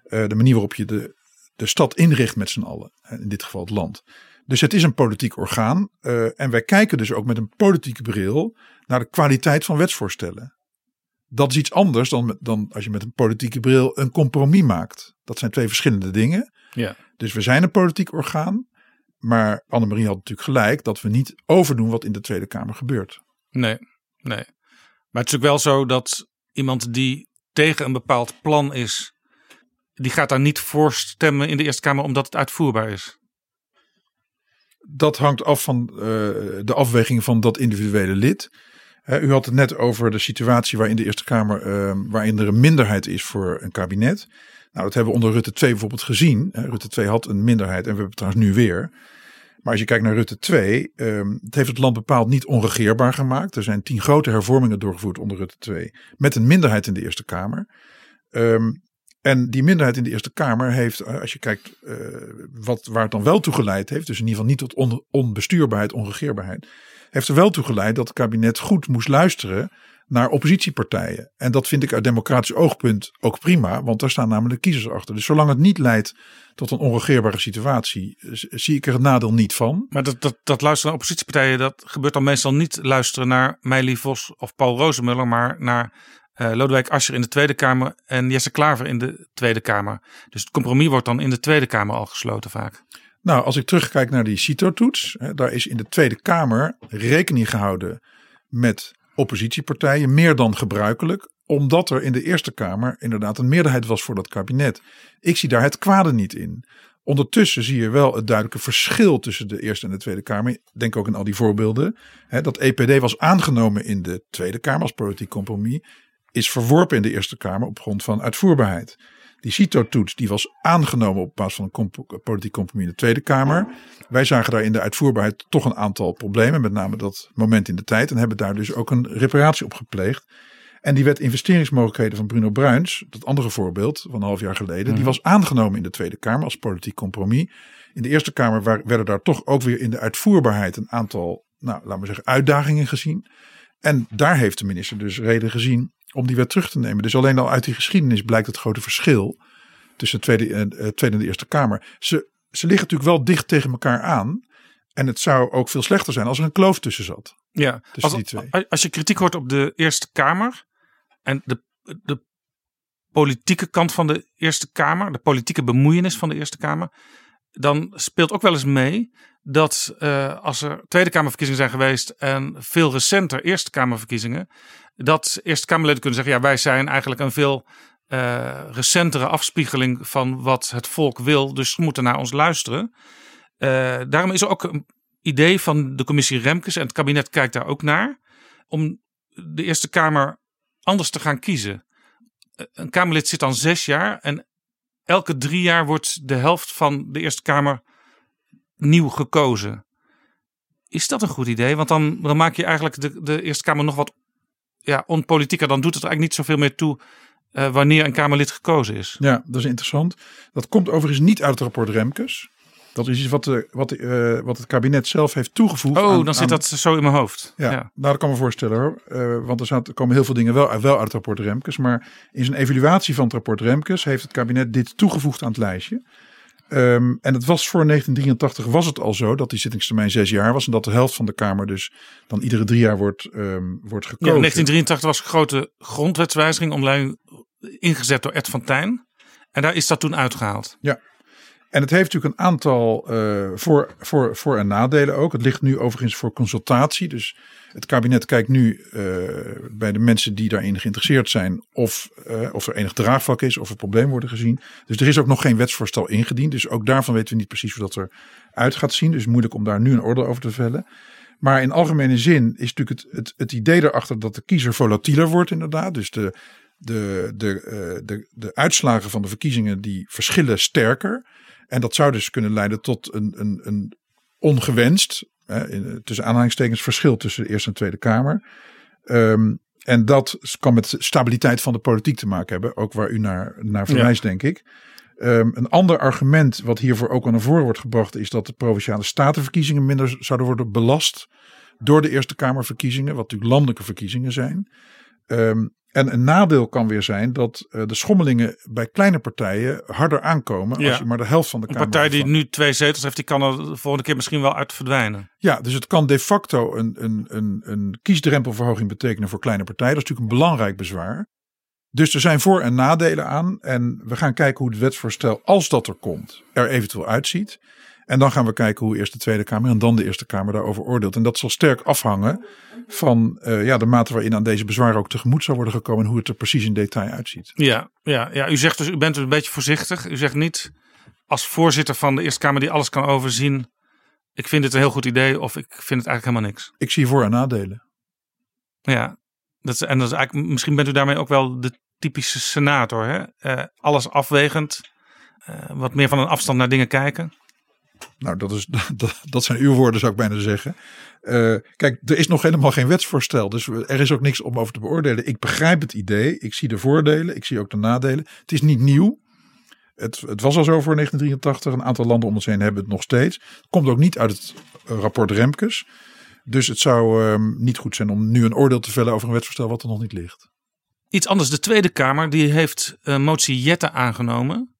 Uh, de manier waarop je de, de stad inricht met z'n allen. In dit geval het land. Dus het is een politiek orgaan. Uh, en wij kijken dus ook met een politieke bril naar de kwaliteit van wetsvoorstellen. Dat is iets anders dan, dan als je met een politieke bril een compromis maakt. Dat zijn twee verschillende dingen. Ja. Dus we zijn een politiek orgaan. Maar Annemarie had natuurlijk gelijk dat we niet overdoen wat in de Tweede Kamer gebeurt. Nee, nee. Maar het is ook wel zo dat iemand die tegen een bepaald plan is, die gaat daar niet voor stemmen in de Eerste Kamer omdat het uitvoerbaar is. Dat hangt af van uh, de afweging van dat individuele lid. Uh, u had het net over de situatie waarin de Eerste Kamer, uh, waarin er een minderheid is voor een kabinet. Nou, dat hebben we onder Rutte 2 bijvoorbeeld gezien. Rutte 2 had een minderheid en we hebben het trouwens nu weer. Maar als je kijkt naar Rutte 2, um, het heeft het land bepaald niet onregeerbaar gemaakt. Er zijn tien grote hervormingen doorgevoerd onder Rutte 2, met een minderheid in de Eerste Kamer. Um, en die minderheid in de Eerste Kamer heeft, eh, als je kijkt uh, wat, waar het dan wel toe geleid heeft, dus in ieder geval niet tot on, onbestuurbaarheid, onregeerbaarheid, heeft er wel toe geleid dat het kabinet goed moest luisteren naar oppositiepartijen. En dat vind ik uit democratisch oogpunt ook prima, want daar staan namelijk kiezers achter. Dus zolang het niet leidt tot een onregeerbare situatie, zie ik er het nadeel niet van. Maar dat, dat, dat luisteren naar oppositiepartijen, dat gebeurt dan meestal niet luisteren naar Meili Vos of Paul Rozemuller, maar naar uh, Lodewijk Asscher in de Tweede Kamer en Jesse Klaver in de Tweede Kamer. Dus het compromis wordt dan in de Tweede Kamer al gesloten vaak. Nou, als ik terugkijk naar die CITO-toets, daar is in de Tweede Kamer rekening gehouden met oppositiepartijen, meer dan gebruikelijk, omdat er in de Eerste Kamer inderdaad een meerderheid was voor dat kabinet. Ik zie daar het kwade niet in. Ondertussen zie je wel het duidelijke verschil tussen de Eerste en de Tweede Kamer. Denk ook in al die voorbeelden. Dat EPD was aangenomen in de Tweede Kamer als politiek compromis. Is verworpen in de Eerste Kamer op grond van uitvoerbaarheid. Die CITO-toets die was aangenomen op basis van een comp politiek compromis in de Tweede Kamer. Wij zagen daar in de uitvoerbaarheid toch een aantal problemen, met name dat moment in de tijd. En hebben daar dus ook een reparatie op gepleegd. En die wet investeringsmogelijkheden van Bruno Bruins, dat andere voorbeeld van een half jaar geleden, die mhm. was aangenomen in de Tweede Kamer als politiek compromis. In de Eerste Kamer werden daar toch ook weer in de uitvoerbaarheid een aantal, nou, laten we zeggen, uitdagingen gezien. En daar heeft de minister dus reden gezien om die wet terug te nemen. Dus alleen al uit die geschiedenis blijkt het grote verschil tussen de Tweede, en, uh, tweede en de Eerste Kamer. Ze, ze liggen natuurlijk wel dicht tegen elkaar aan. En het zou ook veel slechter zijn als er een kloof tussen zat. Ja, als, die twee. als je kritiek hoort op de Eerste Kamer en de, de politieke kant van de Eerste Kamer, de politieke bemoeienis van de Eerste Kamer, dan speelt ook wel eens mee dat uh, als er Tweede Kamerverkiezingen zijn geweest en veel recenter Eerste Kamerverkiezingen, dat Eerste Kamerleden kunnen zeggen: ja, wij zijn eigenlijk een veel uh, recentere afspiegeling van wat het volk wil, dus ze moeten naar ons luisteren. Uh, daarom is er ook een idee van de commissie Remkes en het kabinet kijkt daar ook naar, om de Eerste Kamer anders te gaan kiezen. Een Kamerlid zit dan zes jaar en elke drie jaar wordt de helft van de Eerste Kamer nieuw gekozen. Is dat een goed idee? Want dan, dan maak je eigenlijk de, de Eerste Kamer nog wat ja, onpolitieker. Dan doet het er eigenlijk niet zoveel meer toe uh, wanneer een Kamerlid gekozen is. Ja, dat is interessant. Dat komt overigens niet uit het rapport Remkes. Dat is iets wat, de, wat, uh, wat het kabinet zelf heeft toegevoegd. Oh, dan zit dat zo in mijn hoofd. Ja, nou dat kan me voorstellen hoor. Uh, want er, zaten, er komen heel veel dingen wel, wel uit het rapport Remkes. Maar in zijn evaluatie van het rapport Remkes heeft het kabinet dit toegevoegd aan het lijstje. Um, en het was voor 1983 was het al zo dat die zittingstermijn zes jaar was. En dat de helft van de Kamer dus dan iedere drie jaar wordt, um, wordt gekozen. Ja, 1983 was een grote grondwetswijziging omleiding ingezet door Ed van Tijn. En daar is dat toen uitgehaald. Ja, en het heeft natuurlijk een aantal uh, voor, voor, voor- en nadelen ook. Het ligt nu overigens voor consultatie. Dus het kabinet kijkt nu uh, bij de mensen die daarin geïnteresseerd zijn. Of, uh, of er enig draagvlak is, of er problemen worden gezien. Dus er is ook nog geen wetsvoorstel ingediend. Dus ook daarvan weten we niet precies hoe dat eruit gaat zien. Dus moeilijk om daar nu een oordeel over te vellen. Maar in algemene zin is natuurlijk het, het, het idee erachter dat de kiezer volatieler wordt inderdaad. Dus de, de, de, de, de uitslagen van de verkiezingen die verschillen sterker. En dat zou dus kunnen leiden tot een, een, een ongewenst, hè, tussen aanhalingstekens, verschil tussen de Eerste en Tweede Kamer. Um, en dat kan met stabiliteit van de politiek te maken hebben, ook waar u naar, naar verwijst, denk ik. Um, een ander argument wat hiervoor ook aan naar voren wordt gebracht, is dat de provinciale statenverkiezingen minder zouden worden belast door de Eerste Kamerverkiezingen, wat natuurlijk landelijke verkiezingen zijn. Um, en een nadeel kan weer zijn dat uh, de schommelingen bij kleine partijen harder aankomen als je maar de helft van de Kamer. Een partij die nu twee zetels heeft, die kan er de volgende keer misschien wel uit verdwijnen. Ja, dus het kan de facto een, een, een, een kiesdrempelverhoging betekenen voor kleine partijen. Dat is natuurlijk een belangrijk bezwaar. Dus er zijn voor- en nadelen aan. En we gaan kijken hoe het wetsvoorstel, als dat er komt, er eventueel uitziet. En dan gaan we kijken hoe eerst de Tweede Kamer en dan de Eerste Kamer daarover oordeelt. En dat zal sterk afhangen van uh, ja, de mate waarin aan deze bezwaren ook tegemoet zal worden gekomen. En hoe het er precies in detail uitziet. Ja, ja, ja, u zegt dus, u bent dus een beetje voorzichtig. U zegt niet als voorzitter van de Eerste Kamer die alles kan overzien. Ik vind het een heel goed idee of ik vind het eigenlijk helemaal niks. Ik zie voor- en nadelen. Ja, dat is, en dat is eigenlijk, misschien bent u daarmee ook wel de typische senator. Hè? Uh, alles afwegend. Uh, wat meer van een afstand naar dingen kijken. Nou, dat, is, dat, zijn uw woorden, zou ik bijna zeggen. Uh, kijk, er is nog helemaal geen wetsvoorstel. Dus er is ook niks om over te beoordelen. Ik begrijp het idee. Ik zie de voordelen. Ik zie ook de nadelen. Het is niet nieuw. Het, het was al zo voor 1983. Een aantal landen om ons heen hebben het nog steeds. Het komt ook niet uit het rapport Remkes. Dus het zou uh, niet goed zijn om nu een oordeel te vellen over een wetsvoorstel wat er nog niet ligt. Iets anders. De Tweede Kamer die heeft uh, motie Jette aangenomen.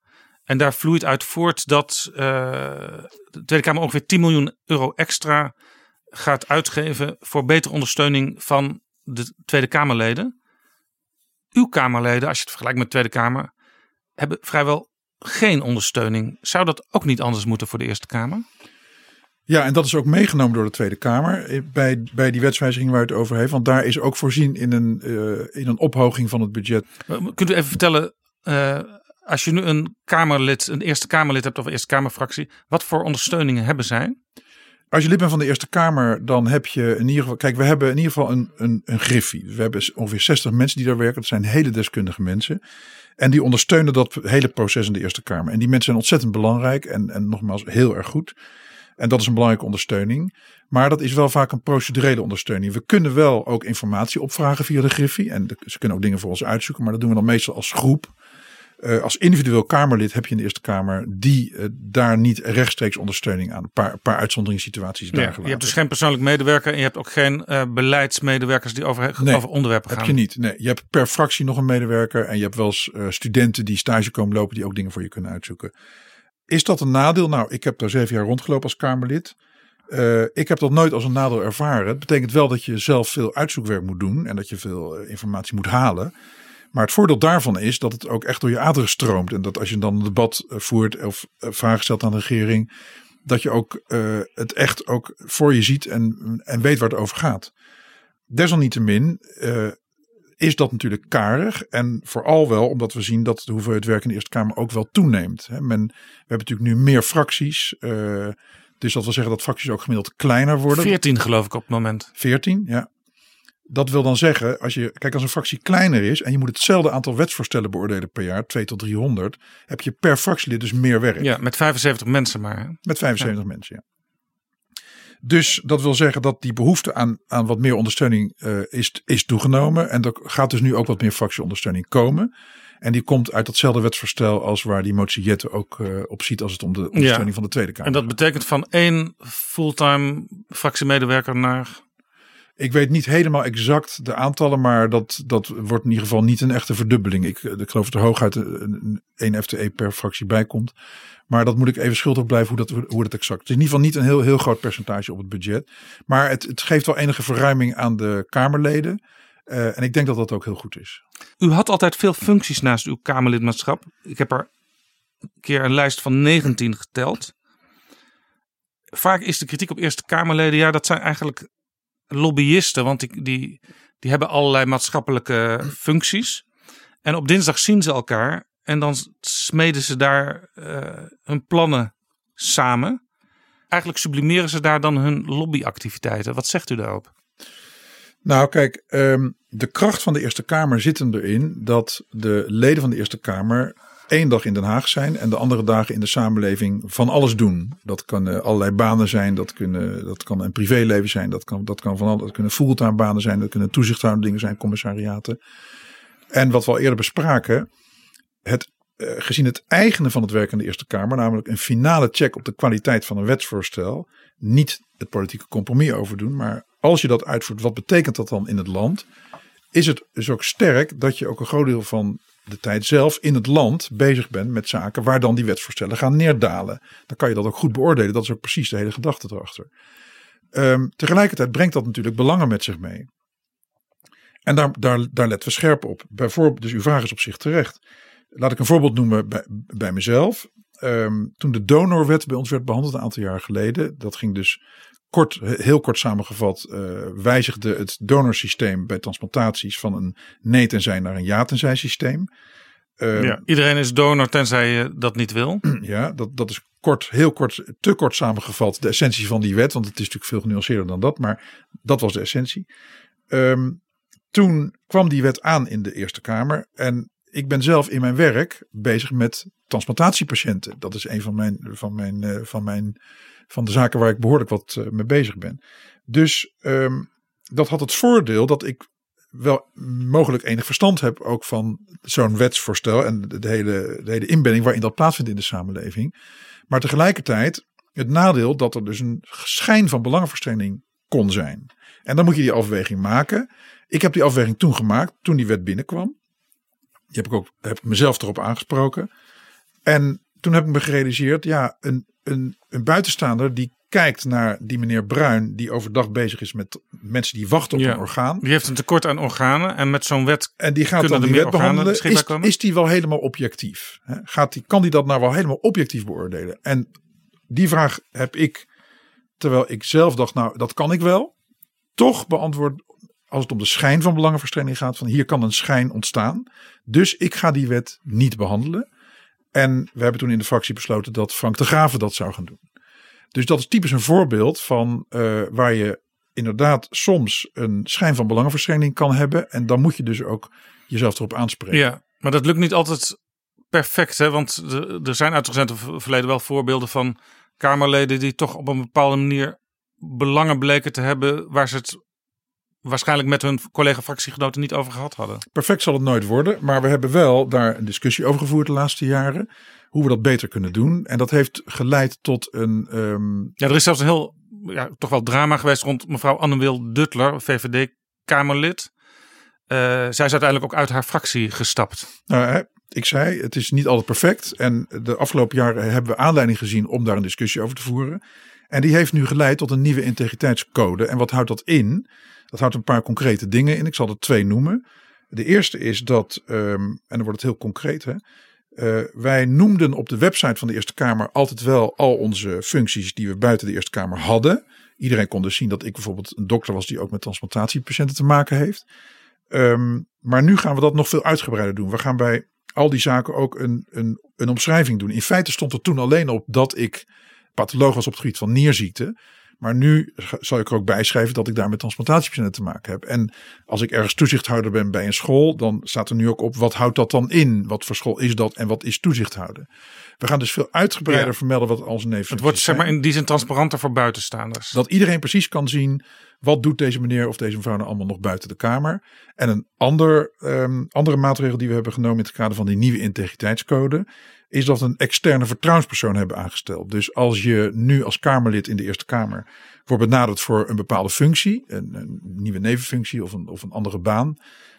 En daar vloeit uit voort dat uh, de Tweede Kamer ongeveer 10 miljoen euro extra gaat uitgeven voor betere ondersteuning van de Tweede Kamerleden. Uw Kamerleden, als je het vergelijkt met de Tweede Kamer, hebben vrijwel geen ondersteuning. Zou dat ook niet anders moeten voor de Eerste Kamer? Ja, en dat is ook meegenomen door de Tweede Kamer bij, bij die wetswijziging waar het over heeft. Want daar is ook voorzien in een, uh, in een ophoging van het budget. Kunt u even vertellen, uh, als je nu een Kamerlid, een Eerste Kamerlid hebt of een Eerste Kamerfractie, wat voor ondersteuningen hebben zij? Als je lid bent van de Eerste Kamer, dan heb je in ieder geval. Kijk, we hebben in ieder geval een, een, een griffie. We hebben ongeveer 60 mensen die daar werken. Dat zijn hele deskundige mensen. En die ondersteunen dat hele proces in de Eerste Kamer. En die mensen zijn ontzettend belangrijk en, en nogmaals heel erg goed. En dat is een belangrijke ondersteuning. Maar dat is wel vaak een procedurele ondersteuning. We kunnen wel ook informatie opvragen via de Griffie. En ze kunnen ook dingen voor ons uitzoeken. Maar dat doen we dan meestal als groep. Uh, als individueel Kamerlid heb je in de Eerste Kamer die uh, daar niet rechtstreeks ondersteuning aan. Een paar, paar uitzonderingssituaties daar ja, Je hebt dus geen persoonlijk medewerker en je hebt ook geen uh, beleidsmedewerkers die over, nee, over onderwerpen gaan. Heb je niet. Nee, je hebt per fractie nog een medewerker en je hebt wel eens studenten die stage komen lopen die ook dingen voor je kunnen uitzoeken. Is dat een nadeel? Nou, ik heb daar zeven jaar rondgelopen als Kamerlid. Uh, ik heb dat nooit als een nadeel ervaren. Het betekent wel dat je zelf veel uitzoekwerk moet doen en dat je veel uh, informatie moet halen. Maar het voordeel daarvan is dat het ook echt door je aderen stroomt. En dat als je dan een debat uh, voert of vragen stelt aan de regering, dat je ook het echt ook voor je ziet en, en weet waar het over gaat. Desalniettemin is dat natuurlijk karig. En vooral wel omdat we zien dat de hoeveelheid werk in de Eerste Kamer ook wel toeneemt. Men, we hebben natuurlijk nu meer fracties. Uh, dus dat wil zeggen dat fracties ook gemiddeld kleiner worden. 14 geloof ik op het moment. 14, ja. Dat wil dan zeggen, als je, kijk, als een fractie kleiner is en je moet hetzelfde aantal wetsvoorstellen beoordelen per jaar, 2 tot 300, heb je per fractielid dus meer werk. Ja, met 75 mensen maar. Met 75 ja. mensen, ja. Dus dat wil zeggen dat die behoefte aan, aan wat meer ondersteuning uh, is, is toegenomen. En er gaat dus nu ook wat meer fractieondersteuning komen. En die komt uit datzelfde wetsvoorstel als waar die motie Jette ook uh, op ziet als het om de ondersteuning ja. van de Tweede Kamer En dat betekent van één fulltime fractiemedewerker naar... Ik weet niet helemaal exact de aantallen, maar dat, dat wordt in ieder geval niet een echte verdubbeling. Ik, ik geloof dat er hooguit een, een FTE per fractie bij komt. Maar dat moet ik even schuldig blijven hoe dat, hoe dat exact. Het is in ieder geval niet een heel, heel groot percentage op het budget. Maar het, het geeft wel enige verruiming aan de Kamerleden. Uh, en ik denk dat dat ook heel goed is. U had altijd veel functies naast uw Kamerlidmaatschap. Ik heb er een keer een lijst van 19 geteld. Vaak is de kritiek op Eerste Kamerleden, ja, dat zijn eigenlijk lobbyisten, want die, die, die hebben allerlei maatschappelijke functies. En op dinsdag zien ze elkaar en dan smeden ze daar uh, hun plannen samen. Eigenlijk sublimeren ze daar dan hun lobbyactiviteiten. Wat zegt u daarop? Nou, kijk, um, de kracht van de Eerste Kamer zit erin dat de leden van de Eerste Kamer één dag in Den Haag zijn en de andere dagen in de samenleving van alles doen. Dat kan uh, allerlei banen zijn, dat, kunnen, dat kan een privéleven zijn, dat kan, dat kan van alles, dat kunnen fulltime banen zijn, dat kunnen toezichthoudende dingen zijn, commissariaten. En wat we al eerder bespraken, het, uh, gezien het eigene van het werk in de Eerste Kamer, namelijk een finale check op de kwaliteit van een wetsvoorstel, niet het politieke compromis overdoen, maar als je dat uitvoert, wat betekent dat dan in het land? Is het dus ook sterk dat je ook een groot deel van de tijd zelf in het land bezig bent met zaken waar dan die wetsvoorstellen gaan neerdalen. Dan kan je dat ook goed beoordelen. Dat is ook precies de hele gedachte erachter. Um, tegelijkertijd brengt dat natuurlijk belangen met zich mee. En daar, daar, daar letten we scherp op. Bijvoorbeeld, dus uw vraag is op zich terecht. Laat ik een voorbeeld noemen bij, bij mezelf. ehm, toen de donorwet bij ons werd behandeld een aantal jaar geleden. Dat ging dus kort, heel kort samengevat, uh, wijzigde het donorsysteem bij transplantaties van een nee tenzij naar een ja tenzij systeem. Uh, ja, iedereen is donor tenzij je dat niet wil. Ja, dat, dat is kort, heel kort, te kort samengevat de essentie van die wet. Want het is natuurlijk veel genuanceerder dan dat, maar dat was de essentie. Um, toen kwam die wet aan in de Eerste Kamer. En ik ben zelf in mijn werk bezig met transplantatiepatiënten. Dat is een van mijn, van mijn, uh, van mijn van de zaken waar ik behoorlijk wat uh, mee bezig ben. Dus um, dat had het voordeel dat ik wel mogelijk enig verstand heb ook van zo'n wetsvoorstel en de hele, de hele inbedding waarin dat plaatsvindt in de samenleving. Maar tegelijkertijd het nadeel dat er dus een schijn van belangenverstrengeling kon zijn. En dan moet je die afweging maken. Ik heb die afweging toen gemaakt, toen die wet binnenkwam. Die heb ik ook heb mezelf erop aangesproken. En toen heb ik me gerealiseerd, ja, een, een, een buitenstaander die kijkt naar die meneer Bruin, die overdag bezig is met mensen die wachten op een orgaan. Die heeft een tekort aan organen en met zo'n wet. En die gaat dan die wet behandelen. Is, is die wel helemaal objectief? Gaat die, kan die dat nou wel helemaal objectief beoordelen? En die vraag heb ik, terwijl ik zelf dacht, nou, dat kan ik wel, toch beantwoord als het om de schijn van belangenverstrengeling gaat, van hier kan een schijn ontstaan. Dus ik ga die wet niet behandelen. En we hebben toen in de fractie besloten dat Frank de Graven dat zou gaan doen. Dus dat is typisch een voorbeeld van uh, waar je inderdaad soms een schijn van belangenverstrengeling kan hebben. En dan moet je dus ook jezelf erop aanspreken. Ja, maar dat lukt niet altijd perfect. Hè? Want er zijn uit het verleden wel voorbeelden van Kamerleden die toch op een bepaalde manier belangen bleken te hebben waar ze het waarschijnlijk met hun collega-fractiegenoten niet over gehad hadden. Perfect zal het nooit worden, maar we hebben wel daar een discussie over gevoerd de laatste jaren. Hoe we dat beter kunnen doen. En dat heeft geleid tot een. Um... Ja, er is zelfs een heel ja, toch wel drama geweest rond mevrouw Anne-Wil Duttler, VVD-Kamerlid. Uh, zij is uiteindelijk ook uit haar fractie gestapt. Nou, ik zei, het is niet altijd perfect. En de afgelopen jaren hebben we aanleiding gezien om daar een discussie over te voeren. En die heeft nu geleid tot een nieuwe integriteitscode. En wat houdt dat in? Dat houdt een paar concrete dingen in. Ik zal er twee noemen. De eerste is dat, um, en dan wordt het heel concreet, hè, uh, wij noemden op de website van de Eerste Kamer altijd wel al onze functies die we buiten de Eerste Kamer hadden. Iedereen kon dus zien dat ik bijvoorbeeld een dokter was die ook met transplantatiepatiënten te maken heeft. Um, maar nu gaan we dat nog veel uitgebreider doen. We gaan bij al die zaken ook een, een, een omschrijving doen. In feite stond er toen alleen op dat ik patholoog was op het gebied van nierziekte. Maar nu zal ik er ook bijschrijven dat ik daar met transplantatiepatiënten te maken heb. En als ik ergens toezichthouder ben bij een school, dan staat er nu ook op wat houdt dat dan in? Wat voor school is dat en wat is toezichthouder? We gaan dus veel uitgebreider vermelden wat als neef. Het wordt zeg maar in die zin transparanter voor buitenstaanders. Dat iedereen precies kan zien wat doet deze meneer of deze mevrouw nou allemaal nog buiten de Kamer. En een ander, um, andere maatregel die we hebben genomen in het kader van die nieuwe integriteitscode is dat een externe vertrouwenspersoon hebben aangesteld. Dus als je nu als Kamerlid in de Eerste Kamer wordt benaderd voor een bepaalde functie, een, een nieuwe nevenfunctie of een, of een andere baan,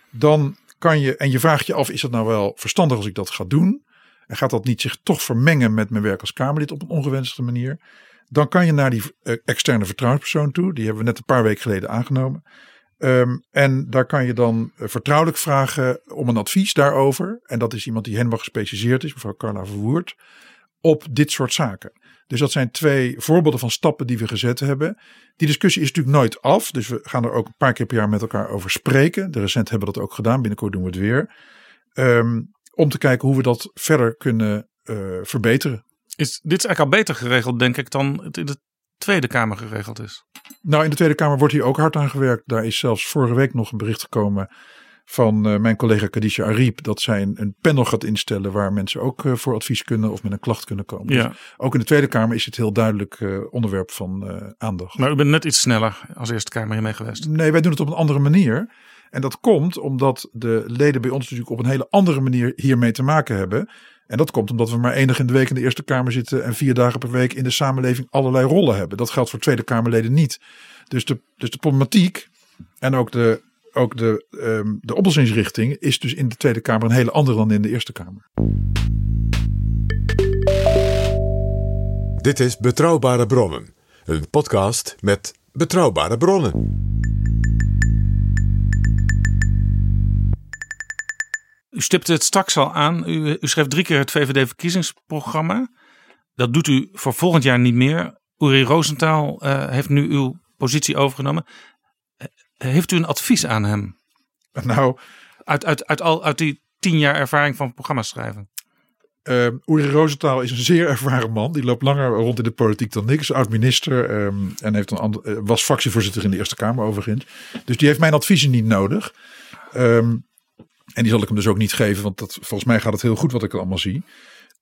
dan kan je, en je vraagt je af, is het nou wel verstandig als ik dat ga doen? En gaat dat niet zich toch vermengen met mijn werk als Kamerlid op een ongewenste manier? Dan kan je naar die eh, externe vertrouwenspersoon toe. Die hebben we net een paar weken geleden aangenomen. Um, en daar kan je dan eh, vertrouwelijk vragen om een advies daarover. En dat is iemand die helemaal gespecialiseerd is, mevrouw Carla Verwoerd, op dit soort zaken. Dus dat zijn twee voorbeelden van stappen die we gezet hebben. Die discussie is natuurlijk nooit af. Dus we gaan er ook een paar keer per jaar met elkaar over spreken. De recent hebben we dat ook gedaan. Binnenkort doen we het weer. Um, om te kijken hoe we dat verder kunnen uh, verbeteren. Is, dit is eigenlijk al beter geregeld, denk ik, dan het in de Tweede Kamer geregeld is. Nou, in de Tweede Kamer wordt hier ook hard aan gewerkt. Daar is zelfs vorige week nog een bericht gekomen van uh, mijn collega Kadisha Ariep. Dat zij een, een, panel gaat instellen waar mensen ook uh, voor advies kunnen of met een klacht kunnen komen. Ja. Dus ook in de Tweede Kamer is het heel duidelijk uh, onderwerp van aandacht. Maar u bent net iets sneller als Eerste Kamer hiermee geweest. Nee, wij doen het op een andere manier. En dat komt omdat de leden bij ons natuurlijk op een hele andere manier hiermee te maken hebben. En dat komt omdat we maar enig in de week in de Eerste Kamer zitten en vier dagen per week in de samenleving allerlei rollen hebben. Dat geldt voor Tweede Kamerleden niet. Dus de, dus de problematiek en ook de, ook de, um, de oplossingsrichting is dus in de Tweede Kamer een hele andere dan in de Eerste Kamer. Dit is Betrouwbare Bronnen, een podcast met betrouwbare bronnen. U stipte het straks al aan. U, u schreef drie keer het VVD-verkiezingsprogramma. Dat doet u voor volgend jaar niet meer. Uri Rosenthal uh, heeft nu uw positie overgenomen. Heeft u een advies aan hem? Nou, uit, uit, uit, al, uit die tien jaar ervaring van programma's schrijven. Uh, Uri Rosenthal is een zeer ervaren man. Die loopt langer rond in de politiek dan ik. Is oud-minister um, en heeft een was fractievoorzitter in de Eerste Kamer overigens. Dus die heeft mijn adviezen niet nodig. Um, en die zal ik hem dus ook niet geven, want dat, volgens mij gaat het heel goed wat ik allemaal zie.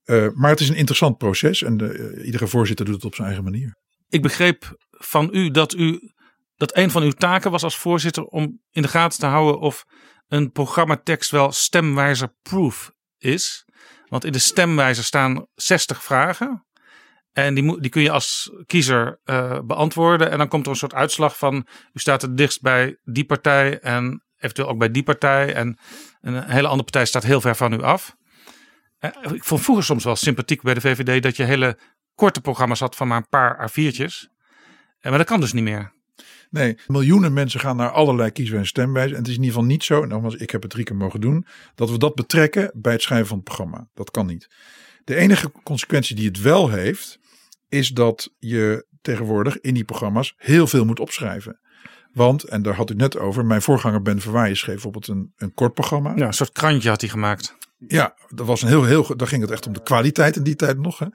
Uh, maar het is een interessant proces en de, iedere voorzitter doet het op zijn eigen manier. Ik begreep van u dat u dat een van uw taken was als voorzitter om in de gaten te houden of een programmatekst wel stemwijzer proof is. Want in de stemwijzer staan 60 vragen. En die, die kun je als kiezer uh, beantwoorden. En dan komt er een soort uitslag van: u staat het dichtst bij die partij en eventueel ook bij die partij. En een hele andere partij staat heel ver van u af. Uh, ik vond vroeger soms wel sympathiek bij de VVD dat je hele korte programma's had van maar een paar A4'tjes. Maar dat kan dus niet meer. Nee, miljoenen mensen gaan naar allerlei kieswijze en stemwijzen. En het is in ieder geval niet zo, en nogmaals, ik heb het drie keer mogen doen, dat we dat betrekken bij het schrijven van het programma. Dat kan niet. De enige consequentie die het wel heeft, is dat je tegenwoordig in die programma's heel veel moet opschrijven. Want, en daar had u net over, mijn voorganger Ben Verwaaien schreef bijvoorbeeld een, een kort programma. Ja, een soort krantje had hij gemaakt. Ja, dat was een heel, heel, daar ging het echt om de kwaliteit in die tijd nog. Hè.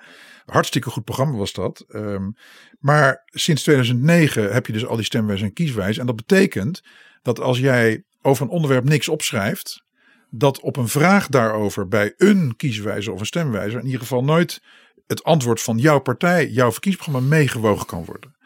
Hartstikke goed programma was dat. Um, maar sinds 2009 heb je dus al die stemwijzen en kieswijzen. En dat betekent dat als jij over een onderwerp niks opschrijft, dat op een vraag daarover bij een kieswijzer of een stemwijzer in ieder geval nooit het antwoord van jouw partij, jouw verkiezingsprogramma meegewogen kan worden.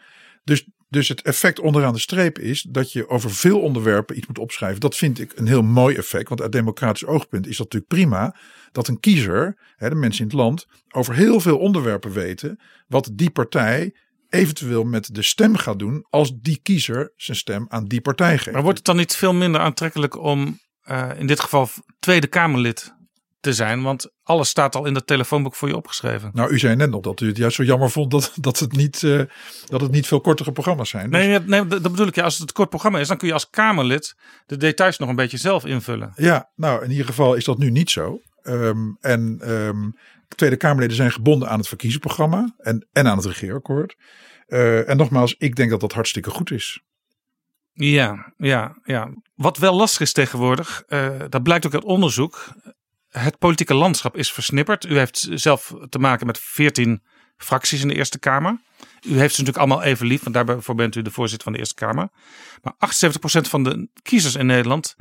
Dus, dus het effect onderaan de streep is dat je over veel onderwerpen iets moet opschrijven. Dat vind ik een heel mooi effect. Want uit democratisch oogpunt is dat natuurlijk prima dat een kiezer, hè, de mensen in het land, over heel veel onderwerpen weten wat die partij eventueel met de stem gaat doen als die kiezer zijn stem aan die partij geeft. Maar wordt het dan niet veel minder aantrekkelijk om uh, in dit geval Tweede Kamerlid te zijn? Want alles staat al in het telefoonboek voor je opgeschreven. Nou, u zei net nog dat u het juist zo jammer vond dat, dat, het, niet, uh, dat het niet veel kortere programma's zijn. Dus... Nee, nee, dat bedoel ik. Ja, als het een kort programma is, dan kun je als Kamerlid de details nog een beetje zelf invullen. Ja, nou in ieder geval is dat nu niet zo. Um, en um, Tweede Kamerleden zijn gebonden aan het verkiezingsprogramma en, en aan het regeerakkoord. Uh, en nogmaals, ik denk dat dat hartstikke goed is. Ja, ja, ja. Wat wel lastig is tegenwoordig, uh, dat blijkt ook uit onderzoek. Het politieke landschap is versnipperd. U heeft zelf te maken met 14 fracties in de Eerste Kamer. U heeft ze natuurlijk allemaal even lief, want daarvoor bent u de voorzitter van de Eerste Kamer. Maar 78% van de kiezers in Nederland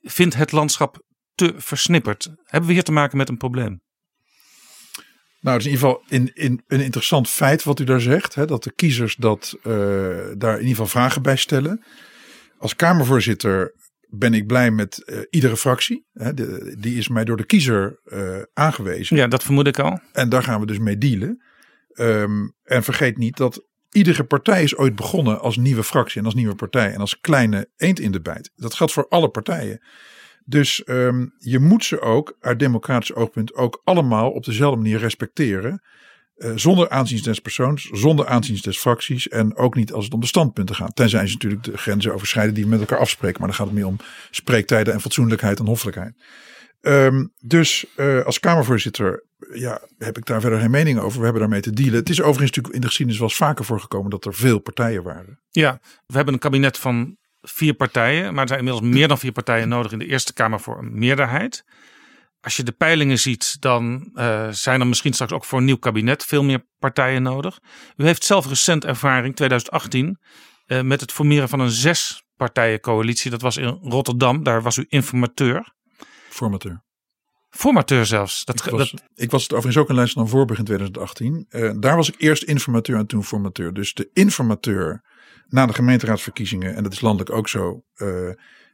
vindt het landschap te versnipperd. Hebben we hier te maken met een probleem? Nou, het is in ieder geval een interessant feit wat u daar zegt. Hè, dat de kiezers dat, uh, daar in ieder geval vragen bij stellen. Als Kamervoorzitter ben ik blij met uh, iedere fractie. Hè, de, die is mij door de kiezer uh, aangewezen. Ja, dat vermoed ik al. En daar gaan we dus mee dealen. Um, en vergeet niet dat iedere partij is ooit begonnen als nieuwe fractie en als nieuwe partij. En als kleine eend in de bijt. Dat geldt voor alle partijen. Dus um, je moet ze ook uit democratisch oogpunt ook allemaal op dezelfde manier respecteren. Uh, zonder aanzien des persoons, zonder aanzien des fracties en ook niet als het om de standpunten gaat. Tenzij ze natuurlijk de grenzen overschrijden die we met elkaar afspreken. Maar dan gaat het meer om spreektijden en fatsoenlijkheid en hoffelijkheid. Um, dus uh, als Kamervoorzitter ja, heb ik daar verder geen mening over. We hebben daarmee te dealen. Het is overigens natuurlijk in de geschiedenis wel eens vaker voorgekomen dat er veel partijen waren. Ja, we hebben een kabinet van vier partijen, maar er zijn inmiddels meer dan vier partijen nodig in de Eerste Kamer voor een meerderheid. Als je de peilingen ziet, dan uh, zijn er misschien straks ook voor een nieuw kabinet veel meer partijen nodig. U heeft zelf recent ervaring, 2018, uh, met het formeren van een zes partijencoalitie. Dat was in Rotterdam, daar was u informateur. Formateur. Formateur zelfs. Dat, ik, was, dat... ik was het overigens ook in Leidschendam dan Voorburg in 2018. Uh, daar was ik eerst informateur en toen formateur. Dus de informateur na de gemeenteraadsverkiezingen, en dat is landelijk ook zo,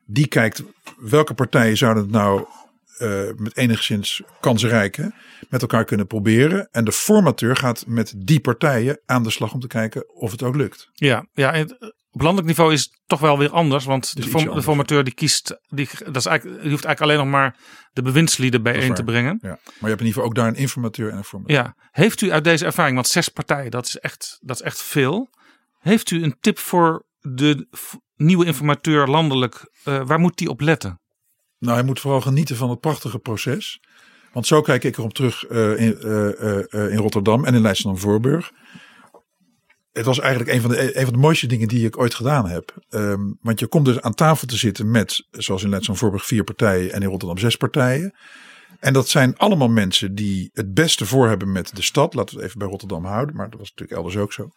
die kijkt welke partijen zouden het nou uh, met enigszins kansrijke met elkaar kunnen proberen. En de formateur gaat met die partijen aan de slag om te kijken of het ook lukt. Ja, ja op landelijk niveau is het toch wel weer anders. Want de, form, de, formateur die kiest, die, dat is eigenlijk, die hoeft eigenlijk alleen nog maar de bewindslieden bijeen te brengen. Ja. Maar je hebt in ieder geval ook daar een informateur en een formateur. Ja, heeft u uit deze ervaring, want zes partijen, dat is echt, dat is echt veel. Heeft u een tip voor de nieuwe informateur landelijk? Uh, waar moet die op letten? Nou, hij moet vooral genieten van het prachtige proces. Want zo kijk ik erop terug uh, in, uh, in Rotterdam en in Leidschendam-Voorburg. Het was eigenlijk een van, de, een van de mooiste dingen die ik ooit gedaan heb. Um, want je komt dus aan tafel te zitten met, zoals in Leidschendam-Voorburg, vier partijen en in Rotterdam zes partijen. En dat zijn allemaal mensen die het beste voor hebben met de stad. Laten we het even bij Rotterdam houden, maar dat was natuurlijk elders ook zo.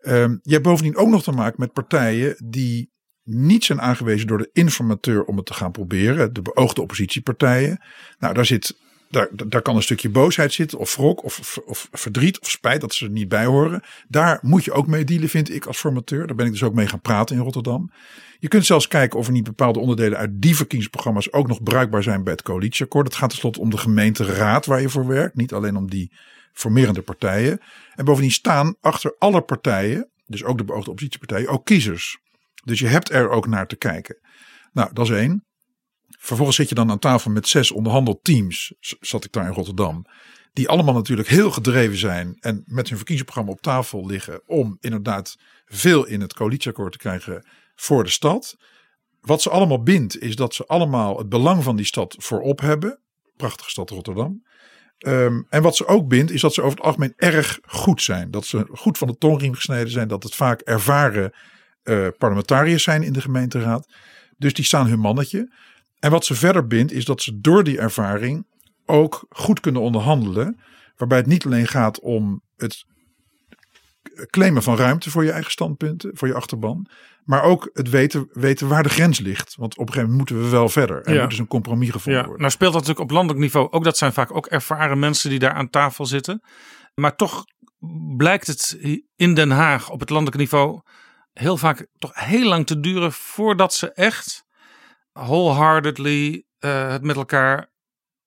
Um, je hebt bovendien ook nog te maken met partijen die niet zijn aangewezen door de informateur om het te gaan proberen. De beoogde oppositiepartijen. Nou, daar zit. Daar, daar kan een stukje boosheid zitten, of wrok, of, of verdriet, of spijt dat ze er niet bij horen. Daar moet je ook mee dealen, vind ik, als formateur. Daar ben ik dus ook mee gaan praten in Rotterdam. Je kunt zelfs kijken of er niet bepaalde onderdelen uit die verkiezingsprogramma's ook nog bruikbaar zijn bij het coalitieakkoord. Het gaat tenslotte om de gemeenteraad waar je voor werkt, niet alleen om die formerende partijen. En bovendien staan achter alle partijen, dus ook de beoogde oppositiepartijen, ook kiezers. Dus je hebt er ook naar te kijken. Nou, dat is één. Vervolgens zit je dan aan tafel met zes onderhandelteams, zat ik daar in Rotterdam. Die allemaal natuurlijk heel gedreven zijn en met hun verkiezingsprogramma op tafel liggen. Om inderdaad veel in het coalitieakkoord te krijgen voor de stad. Wat ze allemaal bindt is dat ze allemaal het belang van die stad voorop hebben. Prachtige stad Rotterdam. Um, en wat ze ook bindt is dat ze over het algemeen erg goed zijn. Dat ze goed van de tongriem gesneden zijn. Dat het vaak ervaren uh, parlementariërs zijn in de gemeenteraad. Dus die staan hun mannetje. En wat ze verder bindt is dat ze door die ervaring ook goed kunnen onderhandelen. Waarbij het niet alleen gaat om het claimen van ruimte voor je eigen standpunten, voor je achterban. Maar ook het weten, weten waar de grens ligt. Want op een gegeven moment moeten we wel verder. En ja. moet dus een compromis gevonden ja. worden. Nou speelt dat natuurlijk op landelijk niveau ook. Dat zijn vaak ook ervaren mensen die daar aan tafel zitten. Maar toch blijkt het in Den Haag op het landelijk niveau heel vaak toch heel lang te duren voordat ze echt wholeheartedly uh, het met elkaar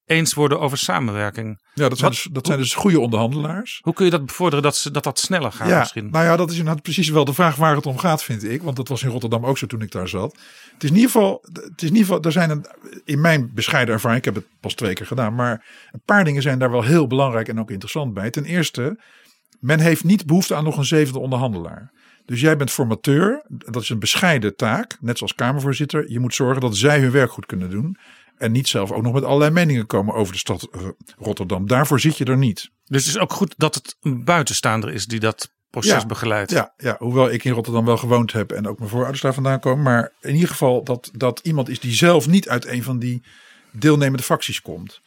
eens worden over samenwerking. Ja, dat zijn, Wat, dus, dat zijn dus goede onderhandelaars. Hoe kun je dat bevorderen dat ze, dat, dat sneller gaat ja, misschien? Nou ja, dat is inderdaad precies wel de vraag waar het om gaat, vind ik. Want dat was in Rotterdam ook zo toen ik daar zat. Het is in ieder geval, het is in ieder geval er zijn een, in mijn bescheiden ervaring, ik heb het pas twee keer gedaan, maar een paar dingen zijn daar wel heel belangrijk en ook interessant bij. Ten eerste, men heeft niet behoefte aan nog een zevende onderhandelaar. Dus jij bent formateur. Dat is een bescheiden taak. Net zoals Kamervoorzitter. Je moet zorgen dat zij hun werk goed kunnen doen. En niet zelf ook nog met allerlei meningen komen over de stad eh, Rotterdam. Daarvoor zit je er niet. Dus het is ook goed dat het een buitenstaander is die dat proces ja, begeleidt. Ja, ja, hoewel ik in Rotterdam wel gewoond heb en ook mijn voorouders daar vandaan komen. Maar in ieder geval dat, dat iemand is die zelf niet uit een van die deelnemende facties komt.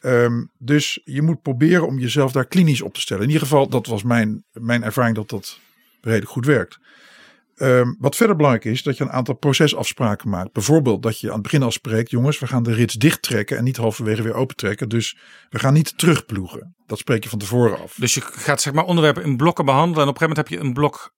Um, dus je moet proberen om jezelf daar klinisch op te stellen. In ieder geval, dat was mijn, mijn ervaring dat dat redelijk goed werkt. Um, wat verder belangrijk is, dat je een aantal procesafspraken maakt. Bijvoorbeeld dat je aan het begin afspreekt, jongens, we gaan de rits dicht trekken en niet halverwege weer opentrekken. Dus we gaan niet terugploegen. Dat spreek je van tevoren af. Dus je gaat zeg maar onderwerpen in blokken behandelen en op een gegeven moment heb je een blok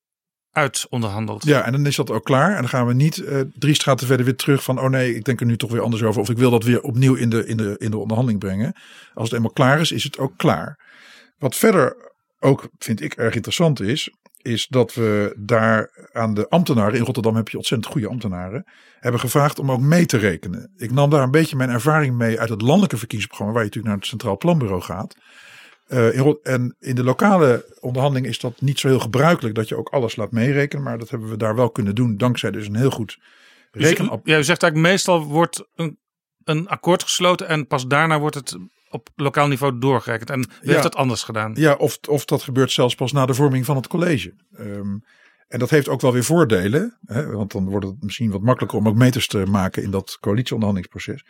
uit onderhandeld. Ja, en dan is dat ook klaar. En dan gaan we niet uh, drie straten verder weer terug van, oh nee, ik denk er nu toch weer anders over. Of ik wil dat weer opnieuw in de, in de, in de onderhandeling brengen. Als het eenmaal klaar is, is het ook klaar. Wat verder ook, vind ik, erg interessant is, is dat we daar aan de ambtenaren, in Rotterdam heb je ontzettend goede ambtenaren, hebben gevraagd om ook mee te rekenen. Ik nam daar een beetje mijn ervaring mee uit het landelijke verkiezingsprogramma, waar je natuurlijk naar het Centraal Planbureau gaat. Uh, in, en in de lokale onderhandeling is dat niet zo heel gebruikelijk dat je ook alles laat meerekenen, maar dat hebben we daar wel kunnen doen, dankzij dus een heel goed reken. Dus, ja, u zegt eigenlijk meestal wordt een, een akkoord gesloten en pas daarna wordt het op lokaal niveau doorgerekend. En wie ja, heeft dat anders gedaan? Ja, of, of dat gebeurt zelfs pas na de vorming van het college. Um, en dat heeft ook wel weer voordelen. Hè, want dan wordt het misschien wat makkelijker om ook meters te maken in dat coalitieonderhandelingsproces.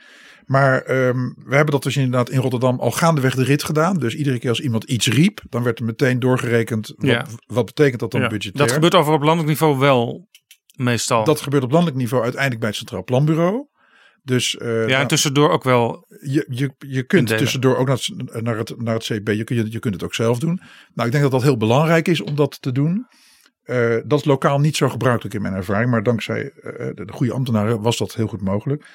Maar um, we hebben dat dus inderdaad in Rotterdam al gaandeweg de rit gedaan. Dus iedere keer als iemand iets riep, dan werd er meteen doorgerekend. Wat, ja. wat betekent dat dan ja. budgetair? Dat gebeurt over op landelijk niveau wel meestal. Dat gebeurt op landelijk niveau uiteindelijk bij het Centraal Planbureau. Dus, uh, ja, en tussendoor ook wel. Je, je, je kunt indelen. tussendoor ook naar het, naar, het, naar het CB, je, kunt, je kunt het ook zelf doen. Nou, ik denk dat dat heel belangrijk is om dat te doen. Uh, dat is lokaal niet zo gebruikelijk in mijn ervaring, maar dankzij uh, de, de goede ambtenaren was dat heel goed mogelijk.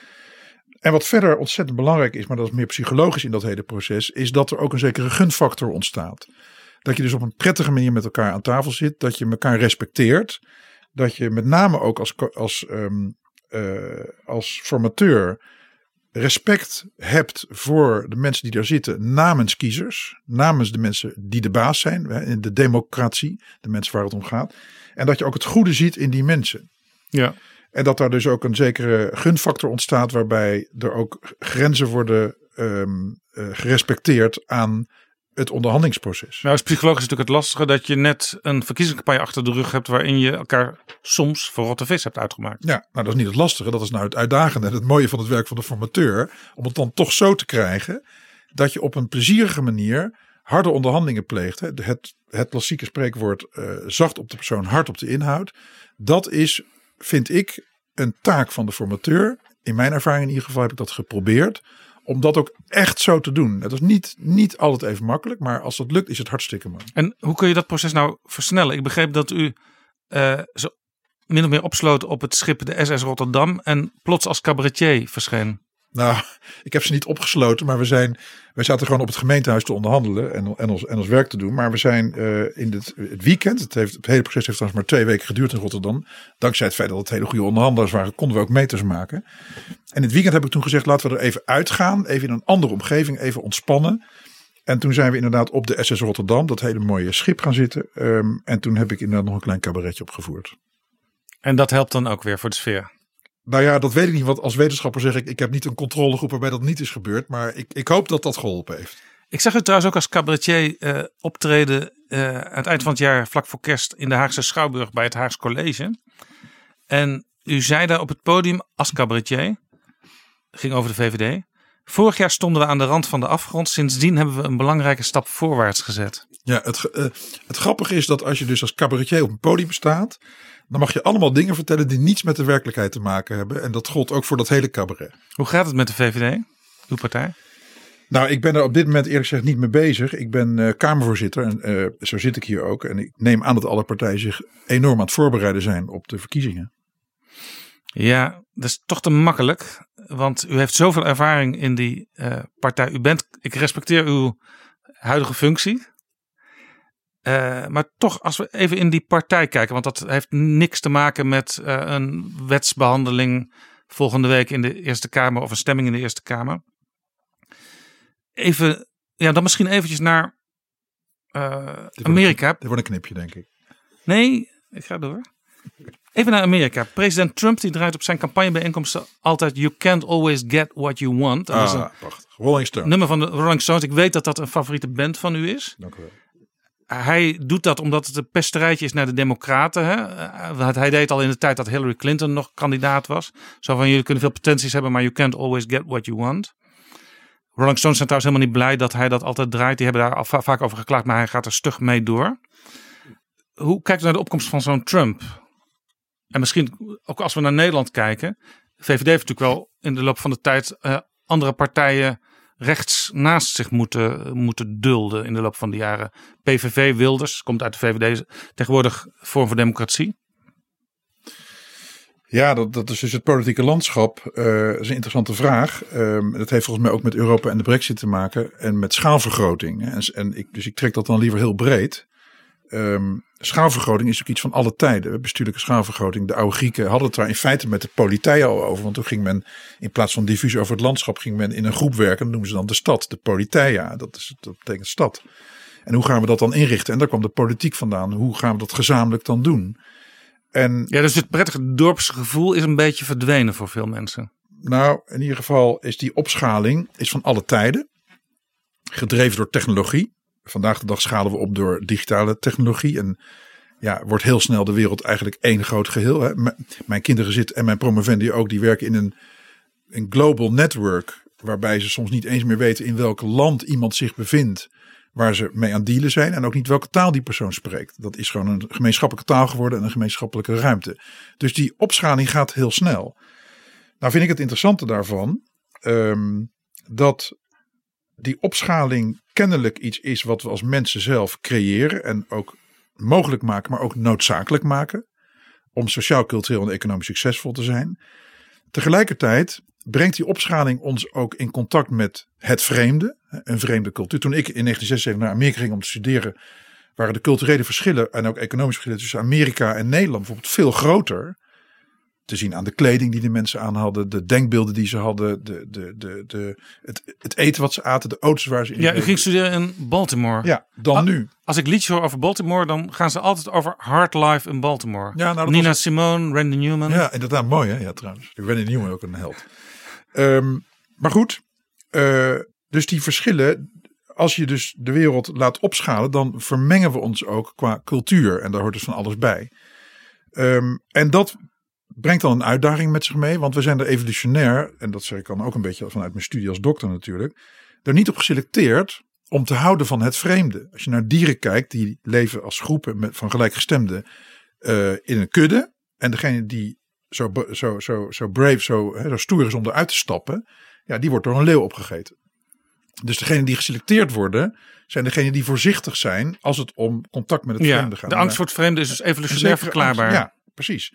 En wat verder ontzettend belangrijk is, maar dat is meer psychologisch in dat hele proces, is dat er ook een zekere gunfactor ontstaat. Dat je dus op een prettige manier met elkaar aan tafel zit, dat je elkaar respecteert. Dat je met name ook als, als um, uh, als formateur respect hebt voor de mensen die daar zitten namens kiezers, namens de mensen die de baas zijn, in de democratie, de mensen waar het om gaat. En dat je ook het goede ziet in die mensen. Ja. En dat daar dus ook een zekere gunfactor ontstaat waarbij er ook grenzen worden um, eh, gerespecteerd aan het onderhandelingsproces. Nou, is psychologisch natuurlijk het lastige dat je net een verkiezingscampagne achter de rug hebt waarin je elkaar soms voor rotte vis hebt uitgemaakt. Ja, nou dat is niet het lastige. Dat is nou het uitdagende en het mooie van het werk van de formateur. Om het dan toch zo te krijgen dat je op een plezierige manier harde onderhandelingen pleegt. hè. Het, het klassieke spreekwoord eh, zacht op de persoon, hard op de inhoud. Dat is, vind ik, een taak van de formateur. In mijn ervaring in ieder geval heb ik dat geprobeerd. Om dat ook echt zo te doen. Het is niet, niet altijd even makkelijk, maar als dat lukt is het hartstikke mooi. En hoe kun je dat proces nou versnellen? Ik begreep dat u zo min of meer opsloot op het schip de SS Rotterdam en plots als cabaretier verscheen. Nou, ik heb ze niet opgesloten, maar we zijn, wij zaten gewoon op het gemeentehuis te onderhandelen en, en, ons, en ons werk te doen. Maar we zijn eh, in het, het weekend, het, heeft, het hele proces heeft trouwens maar twee weken geduurd in Rotterdam. Dankzij het feit dat het hele goede onderhandelaars waren, konden we ook meters maken. En het weekend heb ik toen gezegd, laten we er even uitgaan, even in een andere omgeving, even ontspannen. En toen zijn we inderdaad op de SS Rotterdam, dat hele mooie schip gaan zitten. Ehm, en toen heb ik inderdaad nog een klein cabaretje opgevoerd. En dat helpt dan ook weer voor de sfeer. Nou ja, dat weet ik niet. Want als wetenschapper zeg ik, ik heb niet een controlegroep waarbij dat niet is gebeurd. Maar ik, ik hoop dat dat geholpen heeft. Ik zag u trouwens ook als cabaretier eh, optreden eh, aan het eind van het jaar, vlak voor kerst, in de Haagse Schouwburg bij het Haags College. En u zei daar op het podium als cabaretier, ging over de VVD. Vorig jaar stonden we aan de rand van de afgrond. Sindsdien hebben we een belangrijke stap voorwaarts gezet. Ja, het, eh, het grappige is dat als je dus als cabaretier op een podium staat. Dan mag je allemaal dingen vertellen die niets met de werkelijkheid te maken hebben. En dat gold ook voor dat hele cabaret. Hoe gaat het met de VVD, uw partij? Nou, ik ben er op dit moment eerlijk gezegd niet mee bezig. Ik ben eh, Kamervoorzitter en eh, zo zit ik hier ook. En ik neem aan dat alle partijen zich enorm aan het voorbereiden zijn op de verkiezingen. Ja, dat is toch te makkelijk. Want u heeft zoveel ervaring in die eh, partij. U bent, ik respecteer uw huidige functie. Eh, maar toch, als we even in die partij kijken, want dat heeft niks te maken met eh, een wetsbehandeling volgende week in de Eerste Kamer of een stemming in de Eerste Kamer. Even, ja, dan misschien eventjes naar Amerika. Dit wordt een knipje, denk ik. Nee, ik ga door. Even naar Amerika. President Trump die draait op zijn campagnebijeenkomsten altijd You can't always get what you want. En dat is een Ah, prachtig. Rolling Stone. nummer van de Rolling Stones. Ik weet dat dat een favoriete band van u is. Dank u wel. Hij doet dat omdat het een pesterijtje is naar de democraten. Hè? Eh, Hij deed al in de tijd dat Hillary Clinton nog kandidaat was. Zo van jullie kunnen veel potenties hebben, maar you can't always get what you want. Rolling Stones zijn trouwens helemaal niet blij dat hij dat altijd draait. Die hebben daar al va- vaak over geklaagd, maar hij gaat er stug mee door. Hoe kijkt u naar de opkomst van zo'n Trump? En misschien ook als we naar Nederland kijken. VVD heeft natuurlijk wel in de loop van de tijd eh, andere partijen rechts naast zich moeten, moeten dulden in de loop van de jaren. PVV Wilders komt uit de VVD, tegenwoordig Vorm voor Democratie. Ja, dat, dat is dus het politieke landschap. Dat is een interessante vraag. Ehm, dat heeft volgens mij ook met Europa en de brexit te maken. En met schaalvergroting. En, en ik, dus ik trek dat dan liever heel breed. Ehm, schaalvergroting is ook iets van alle tijden. Bestuurlijke schaalvergroting. De oude Grieken hadden het daar in feite met de politiij al over. Want toen ging men, in plaats van diffuus over het landschap, ging men in een groep werken. Dat noemen ze dan de stad, de politeia. Dat, is, dat betekent stad. En hoe gaan we dat dan inrichten? En daar kwam de politiek vandaan. Hoe gaan we dat gezamenlijk dan doen? En Ja, dus het prettige dorpsgevoel is een beetje verdwenen voor veel mensen. Nou, in ieder geval is die opschaling is van alle tijden. Gedreven door technologie. Vandaag de dag schalen we op door digitale technologie. En ja, wordt heel snel de wereld eigenlijk één groot geheel. Hè. Mijn kinderen zitten en mijn promovendi ook. Die werken in een, een global network. Waarbij ze soms niet eens meer weten in welk land iemand zich bevindt. Waar ze mee aan dealen zijn. En ook niet welke taal die persoon spreekt. Dat is gewoon een gemeenschappelijke taal geworden. En een gemeenschappelijke ruimte. Dus die opschaling gaat heel snel. Nou vind ik het interessante daarvan ehm, dat die opschaling kennelijk iets is wat we als mensen zelf creëren en ook mogelijk maken, maar ook noodzakelijk maken om sociaal, cultureel en economisch succesvol te zijn. Tegelijkertijd brengt die opschaling ons ook in contact met het vreemde, een vreemde cultuur. Toen ik in 1976 naar Amerika ging om te studeren, waren de culturele verschillen en ook economische verschillen tussen Amerika en Nederland bijvoorbeeld veel groter te zien aan de kleding die de mensen aan hadden, de denkbeelden die ze hadden, de, de, de, de, het, het eten wat ze aten, de auto's waar ze in Ja, u ging studeren in Baltimore. Ja, dan Ah, nu. Als ik liedjes hoor over Baltimore, dan gaan ze altijd over hard life in Baltimore. Ja, nou, Nina was- Simone, Randy Newman. Ja, inderdaad, mooi hè? Ja, trouwens. In Newman ook een held. Ehm, maar goed, eh, dus Dus die verschillen, als je dus de wereld laat opschalen, dan vermengen we ons ook qua cultuur. En daar hoort dus van alles bij. Ehm, en dat brengt dan een uitdaging met zich mee, want we zijn er evolutionair, en dat zeg ik dan ook een beetje vanuit mijn studie als dokter natuurlijk, er niet op geselecteerd om te houden van het vreemde. Als je naar dieren kijkt, die leven als groepen met, van gelijkgestemden uh, in een kudde. En degene die zo, zo, zo, zo brave, zo, hè, zo stoer is om eruit te stappen, ja, die wordt door een leeuw opgegeten. Dus degenen die geselecteerd worden, zijn degenen die voorzichtig zijn als het om contact met het Ja, vreemde gaat. de angst voor het vreemde is dus evolutionair verklaarbaar. angst, Ja, precies.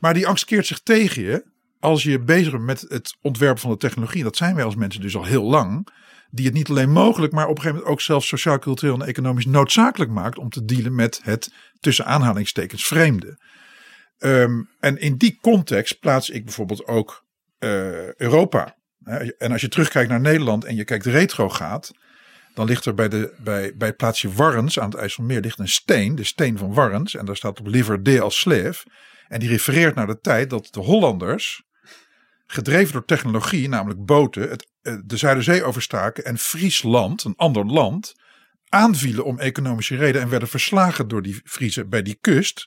Maar die angst keert zich tegen je als je bezig bent met het ontwerpen van de technologie. Dat zijn wij als mensen dus al heel lang. Die het niet alleen mogelijk, maar op een gegeven moment ook zelfs sociaal, cultureel en economisch noodzakelijk maakt om te dealen met het tussen aanhalingstekens vreemde. Ehm, en in die context plaats ik bijvoorbeeld ook eh, Europa. En als je terugkijkt naar Nederland en je kijkt retro gaat, dan ligt er bij, de, bij, bij het plaatsje Warrens aan het IJsselmeer ligt een steen, de steen van Warrens. En daar staat op Liver de als slave. En die refereert naar de tijd dat de Hollanders, gedreven door technologie, namelijk boten, het, eh, de Zuiderzee overstaken en Friesland, een ander land, aanvielen om economische reden en werden verslagen door die Friesen bij die kust.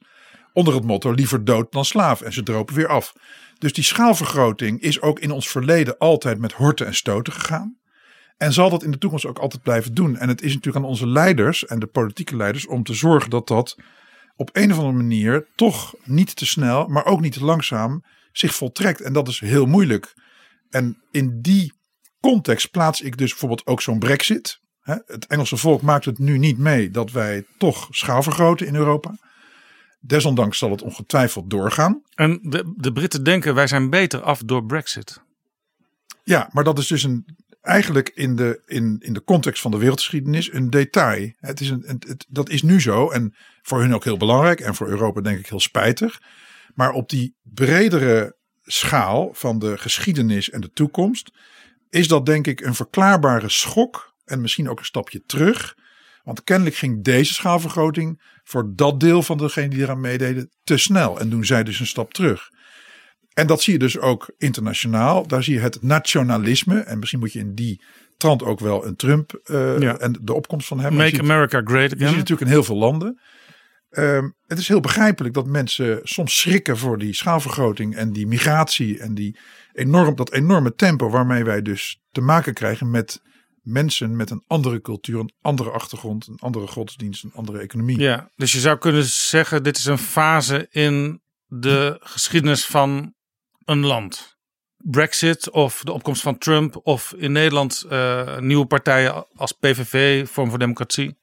Onder het motto liever dood dan slaaf. En ze dropen weer af. Dus die schaalvergroting is ook in ons verleden altijd met horten en stoten gegaan. En zal dat in de toekomst ook altijd blijven doen. En het is natuurlijk aan onze leiders en de politieke leiders om te zorgen dat dat op een of andere manier toch niet te snel, maar ook niet te langzaam zich voltrekt. En dat is heel moeilijk. En in die context plaats ik dus bijvoorbeeld ook zo'n brexit. Het Engelse volk maakt het nu niet mee dat wij toch schaal vergroten in Europa. Desondanks zal het ongetwijfeld doorgaan. En de, de Britten denken wij zijn beter af door Brexit. Ja, maar dat is dus een, eigenlijk in de, in, in de context van de wereldgeschiedenis een detail. Het is een, het, dat is nu zo en voor hun ook heel belangrijk en voor Europa denk ik heel spijtig. Maar op die bredere schaal van de geschiedenis en de toekomst is dat denk ik een verklaarbare schok en misschien ook een stapje terug. Want kennelijk ging deze schaalvergroting voor dat deel van degenen die eraan meededen te snel en doen zij dus een stap terug. En dat zie je dus ook internationaal. Daar zie je het nationalisme. En misschien moet je in die trant ook wel een Trump eh, Ja. en de opkomst van hem. Make ziet- America Great je ziet natuurlijk in heel veel landen. Ehm, het is heel begrijpelijk dat mensen soms schrikken voor die schaalvergroting en die migratie en die enorm, dat enorme tempo waarmee wij dus te maken krijgen met mensen met een andere cultuur, een andere achtergrond, een andere godsdienst, een andere economie. Ja, dus je zou kunnen zeggen dit is een fase in de geschiedenis van een land. Brexit of de opkomst van Trump of in Nederland eh, nieuwe partijen als PVV, Vorm voor Democratie.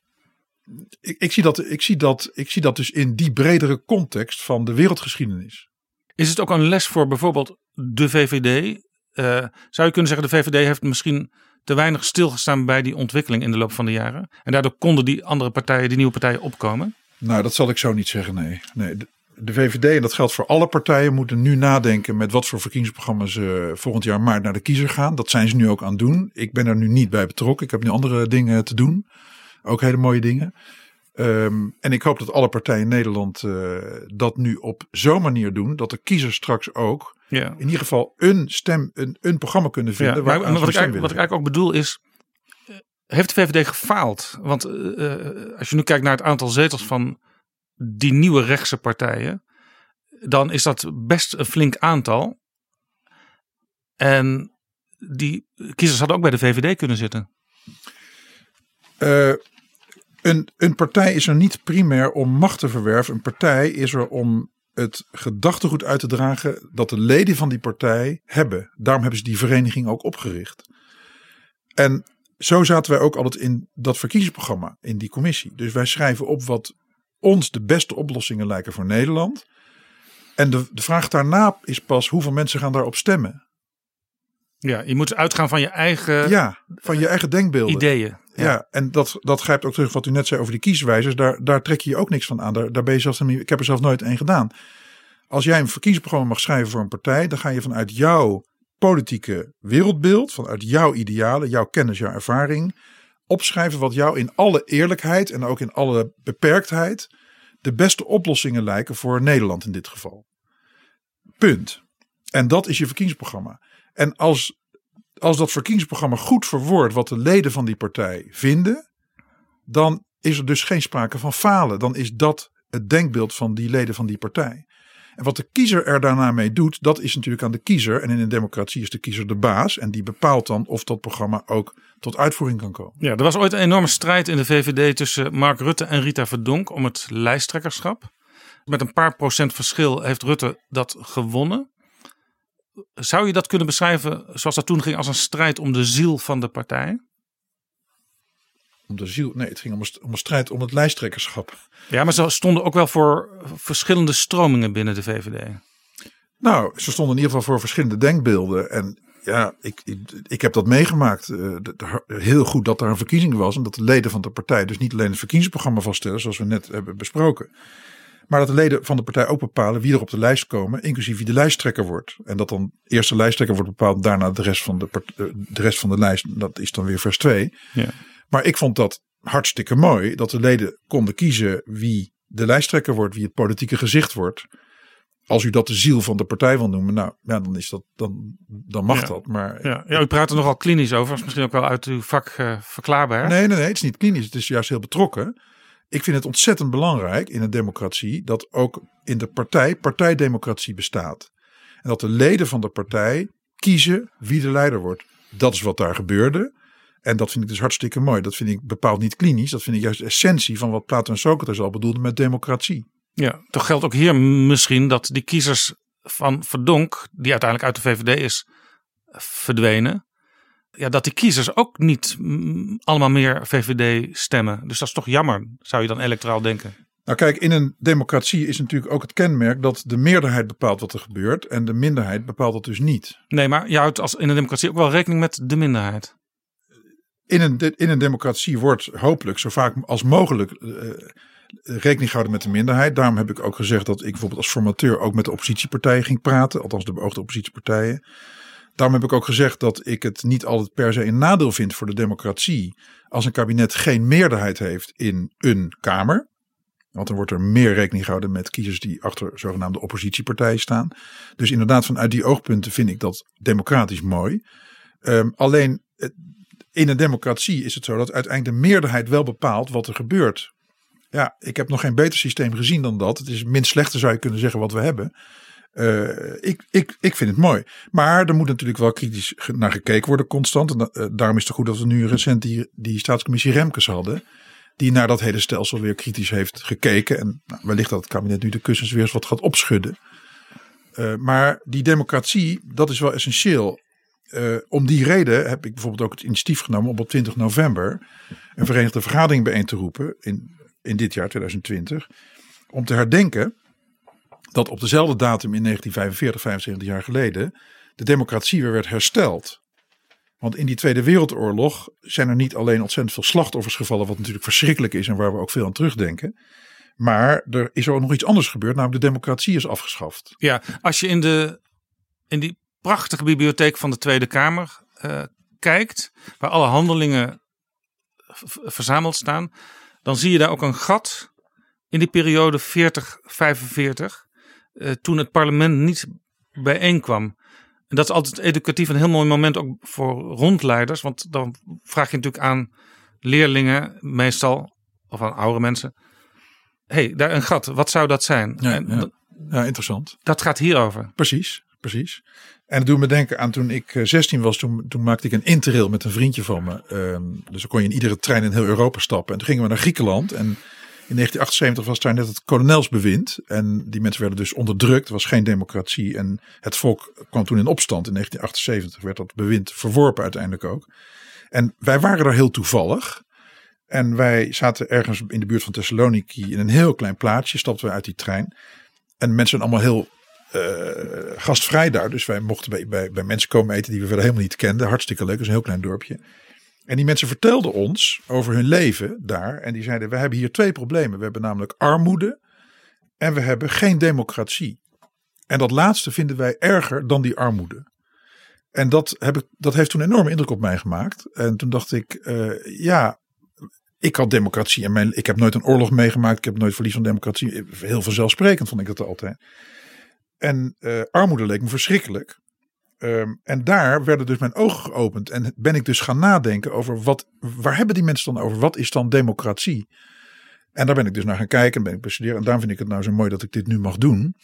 Ik, ik, zie dat, ik, zie dat, ik zie dat dus in die bredere context van de wereldgeschiedenis. Is het ook een les voor bijvoorbeeld de VVD? Eh, zou je kunnen zeggen de VVD heeft misschien te weinig stilgestaan bij die ontwikkeling in de loop van de jaren. En daardoor konden die andere partijen, die nieuwe partijen opkomen. Nou, dat zal ik zo niet zeggen, nee. nee de, VVD, en dat geldt voor alle partijen, moeten nu nadenken met wat voor verkiezingsprogramma's ze volgend jaar maart naar de kiezer gaan. Dat zijn ze nu ook aan het doen. Ik ben er nu niet bij betrokken. Ik heb nu andere dingen te doen. Ook hele mooie dingen. Ehm, en ik hoop dat alle partijen in Nederland eh, dat nu op zo'n manier doen dat de kiezers straks ook Ja. in ieder geval een stem, een, een programma kunnen vinden. Ja, waar maar wat, ik wat ik eigenlijk ook bedoel is, eh, heeft de VVD gefaald? Want eh, eh, als je nu kijkt naar het aantal zetels van die nieuwe rechtse partijen, dan is dat best een flink aantal. En die kiezers hadden ook bij de VVD kunnen zitten. Eh, een, een partij is er niet primair om macht te verwerven. Een partij is er om het gedachtegoed uit te dragen dat de leden van die partij hebben. Daarom hebben ze die vereniging ook opgericht. En zo zaten wij ook altijd in dat verkiezingsprogramma, in die commissie. Dus wij schrijven op wat ons de beste oplossingen lijken voor Nederland. En de, de vraag daarna is pas hoeveel mensen gaan daarop stemmen. Ja, je moet uitgaan van je eigen Ja, van je eigen denkbeelden. ideeën. Ja, en dat, dat grijpt ook terug wat u net zei over die kieswijzers. Daar, daar trek je je ook niks van aan. Daar, daar ben je zelfs, niet- ik heb er zelf nooit één gedaan. Als jij een verkiezingsprogramma mag schrijven voor een partij, dan ga je vanuit jouw politieke wereldbeeld, vanuit jouw idealen, jouw kennis, jouw ervaring, opschrijven wat jou in alle eerlijkheid en ook in alle beperktheid de beste oplossingen lijken voor Nederland in dit geval. Punt. En dat is je verkiezingsprogramma. En als als dat verkiezingsprogramma goed verwoordt wat de leden van die partij vinden, dan is er dus geen sprake van falen. Dan is dat het denkbeeld van die leden van die partij. En wat de kiezer er daarna mee doet, dat is natuurlijk aan de kiezer. En in een democratie is de kiezer de baas. En die bepaalt dan of dat programma ook tot uitvoering kan komen. Ja, er was ooit een enorme strijd in de VVD tussen Mark Rutte en Rita Verdonk om het lijsttrekkerschap. Met een paar procent verschil heeft Rutte dat gewonnen. Zou je dat kunnen beschrijven zoals dat toen ging als een strijd om de ziel van de partij? Om de ziel? Nee, het ging om een, om een strijd om het lijsttrekkerschap. Ja, maar ze stonden ook wel voor verschillende stromingen binnen de VVD. Nou, ze stonden in ieder geval voor verschillende denkbeelden. En ja, ik, ik, ik heb dat meegemaakt. Uh, heel goed dat er een verkiezing was. En dat de leden van de partij dus niet alleen het verkiezingsprogramma vaststellen, zoals we net hebben besproken. Maar dat de leden van de partij ook bepalen wie er op de lijst komen, inclusief wie de lijsttrekker wordt. En dat dan eerst de lijsttrekker wordt bepaald, daarna de rest van de, de rest van de lijst. Dat is dan weer vers 2. Ja. Maar ik vond dat hartstikke mooi dat de leden konden kiezen wie de lijsttrekker wordt, wie het politieke gezicht wordt. Als u dat de ziel van de partij wil noemen, nou ja, dan, is dat, dan, dan mag dat. Maar ja, ja, u praat er nogal klinisch over, is misschien ook wel uit uw vak uh, verklaarbaar. Nee, nee, nee, het is niet klinisch, het is juist heel betrokken. Ik vind het ontzettend belangrijk in een democratie dat ook in de partij partijdemocratie bestaat. En dat de leden van de partij kiezen wie de leider wordt. Dat is wat daar gebeurde. En dat vind ik dus hartstikke mooi. Dat vind ik bepaald niet klinisch. Dat vind ik juist de essentie van wat Plato en Socrates al bedoelden met democratie. Ja, toch geldt ook hier misschien dat die kiezers van Verdonk, die uiteindelijk uit de VVD is verdwenen, ja, dat die kiezers ook niet allemaal meer VVD stemmen. Dus dat is toch jammer, zou je dan electoraal denken? Nou kijk, in een democratie is natuurlijk ook het kenmerk dat de meerderheid bepaalt wat er gebeurt en de minderheid bepaalt dat dus niet. Nee, maar je houdt als in een democratie ook wel rekening met de minderheid. In een, in een democratie wordt hopelijk zo vaak als mogelijk uh, rekening gehouden met de minderheid. Daarom heb ik ook gezegd dat ik bijvoorbeeld als formateur ook met de oppositiepartijen ging praten, althans de beoogde oppositiepartijen. Daarom heb ik ook gezegd dat ik het niet altijd per se een nadeel vind voor de democratie als een kabinet geen meerderheid heeft in een Kamer. Want dan wordt er meer rekening gehouden met kiezers die achter zogenaamde oppositiepartijen staan. Dus inderdaad, vanuit die oogpunten vind ik dat democratisch mooi. Um, alleen in een democratie is het zo dat uiteindelijk de meerderheid wel bepaalt wat er gebeurt. Ja, ik heb nog geen beter systeem gezien dan dat. Het is minst slechte zou je kunnen zeggen wat we hebben. Uh, ik, ik, ik vind het mooi. Maar er moet natuurlijk wel kritisch naar gekeken worden constant. En uh, daarom is het goed dat we nu recent die, die staatscommissie Remkes hadden. Die naar dat hele stelsel weer kritisch heeft gekeken. En nou, wellicht dat het kabinet nu de kussens weer eens wat gaat opschudden. Uh, maar die democratie, dat is wel essentieel. om die reden heb ik bijvoorbeeld ook het initiatief genomen om op 20 november een verenigde vergadering bijeen te roepen in, in dit jaar 2020. Om te herdenken dat op dezelfde datum in 1945, 75 jaar geleden, de democratie weer werd hersteld. Want in die Tweede Wereldoorlog zijn er niet alleen ontzettend veel slachtoffers gevallen, wat natuurlijk verschrikkelijk is en waar we ook veel aan terugdenken. Maar er is ook nog iets anders gebeurd, namelijk de democratie is afgeschaft. Ja, als je in, de, in die prachtige bibliotheek van de Tweede Kamer uh, kijkt, waar alle handelingen verzameld staan, dan zie je daar ook een gat in die periode 40-45. Uh, toen het parlement niet bijeenkwam. En dat is altijd educatief een heel mooi moment ook voor rondleiders. Want dan vraag je natuurlijk aan leerlingen meestal, of aan oude mensen. hey, daar een gat, wat zou dat zijn? Ja, en, ja. ja, interessant. Dat gaat hierover. Precies, precies. En dat doet me denken aan toen ik 16 was, toen, toen maakte ik een interrail met een vriendje van me. Um, dus dan kon je in iedere trein in heel Europa stappen. En toen gingen we naar Griekenland en in 1978 was daar net het kolonelsbewind. En die mensen werden dus onderdrukt. Er was geen democratie. En het volk kwam toen in opstand. In 1978 werd dat bewind verworpen uiteindelijk ook. En wij waren er heel toevallig. En wij zaten ergens in de buurt van Thessaloniki in een heel klein plaatsje. Stapten we uit die trein. En mensen zijn allemaal heel gastvrij daar. Dus wij mochten bij, bij, bij mensen komen eten die we verder helemaal niet kenden. Hartstikke leuk. Het is een heel klein dorpje. En die mensen vertelden ons over hun leven daar. En die zeiden: We hebben hier twee problemen. We hebben namelijk armoede en we hebben geen democratie. En dat laatste vinden wij erger dan die armoede. En dat, heb ik, dat heeft toen enorme indruk op mij gemaakt. En toen dacht ik: uh, Ja, ik had democratie. En mijn, ik heb nooit een oorlog meegemaakt. Ik heb nooit verlies van democratie. Heel vanzelfsprekend vond ik dat altijd. En uh, armoede leek me verschrikkelijk. ehm, en daar werden dus mijn ogen geopend. En ben ik dus gaan nadenken over wat, waar hebben die mensen dan over? Wat is dan democratie? En daar ben ik dus naar gaan kijken en ben ik bestuderen. En daarom vind ik het nou zo mooi dat ik dit nu mag doen.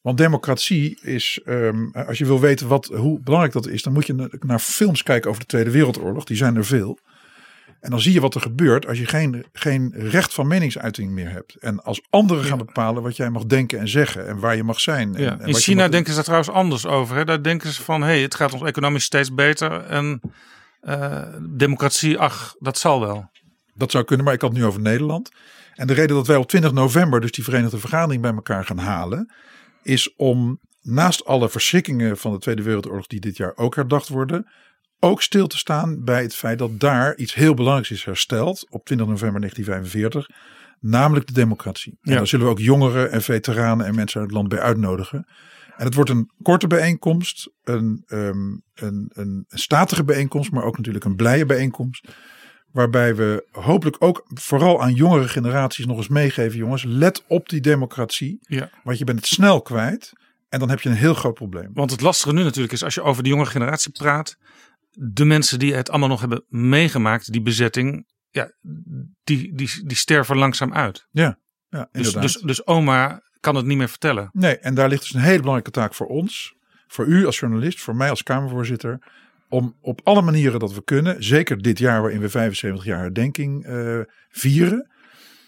Want democratie is, ehm, als je wil weten wat, hoe belangrijk dat is, dan moet je naar films kijken over de Tweede Wereldoorlog. Die zijn er veel. En dan zie je wat er gebeurt als je geen, geen recht van meningsuiting meer hebt. En als anderen gaan bepalen wat jij mag denken en zeggen en waar je mag zijn. En, Ja. en In China denken ze daar trouwens anders over. Hè? Daar denken ze van, hé, hey, het gaat ons economisch steeds beter. En eh, democratie, ach, dat zal wel. Dat zou kunnen, maar ik had het nu over Nederland. En de reden dat wij op 20 november dus die Verenigde Vergadering bij elkaar gaan halen, is om naast alle verschrikkingen van de Tweede Wereldoorlog die dit jaar ook herdacht worden, ook stil te staan bij het feit dat daar iets heel belangrijks is hersteld op 20 november 1945, namelijk de democratie. En Ja. daar zullen we ook jongeren en veteranen en mensen uit het land bij uitnodigen. En het wordt een korte bijeenkomst, een, ehm, een, een statige bijeenkomst, maar ook natuurlijk een blije bijeenkomst. Waarbij we hopelijk ook vooral aan jongere generaties nog eens meegeven, jongens, let op die democratie. Ja. Want je bent het snel kwijt en dan heb je een heel groot probleem. Want het lastige nu natuurlijk is, als je over de jonge generatie praat, de mensen die het allemaal nog hebben meegemaakt, die bezetting, ja, die, die, die sterven langzaam uit. Ja, ja Dus, dus, dus oma kan het niet meer vertellen. Nee, en daar ligt dus een hele belangrijke taak voor ons, voor u als journalist, voor mij als Kamervoorzitter, om op alle manieren dat we kunnen, zeker dit jaar waarin we 75 jaar herdenking eh, vieren,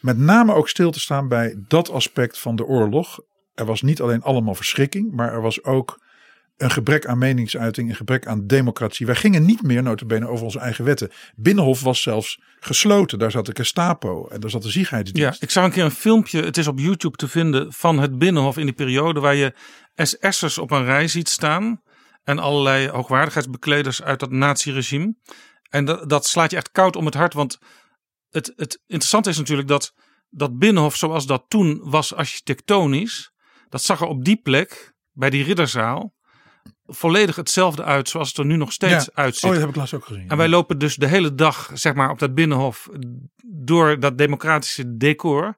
met name ook stil te staan bij dat aspect van de oorlog. Er was niet alleen allemaal verschrikking, maar er was ook een gebrek aan meningsuiting, een gebrek aan democratie. Wij gingen niet meer notabene over onze eigen wetten. Binnenhof was zelfs gesloten. Daar zat de Gestapo en daar zat de Ja, Ziegheidsdienst. ik zag een keer een filmpje, het is op YouTube te vinden, van het Binnenhof in die periode waar je SS'ers op een rij ziet staan. En allerlei hoogwaardigheidsbekleders uit dat naziregime. En dat, dat slaat je echt koud om het hart, want het, het interessante is natuurlijk dat dat Binnenhof zoals dat toen was architectonisch, dat zag er op die plek, bij die ridderzaal, volledig hetzelfde uit zoals het er nu nog steeds Ja. uitziet. Oh, dat heb ik laatst ook gezien. En wij lopen dus de hele dag, zeg maar, op dat binnenhof door dat democratische decor.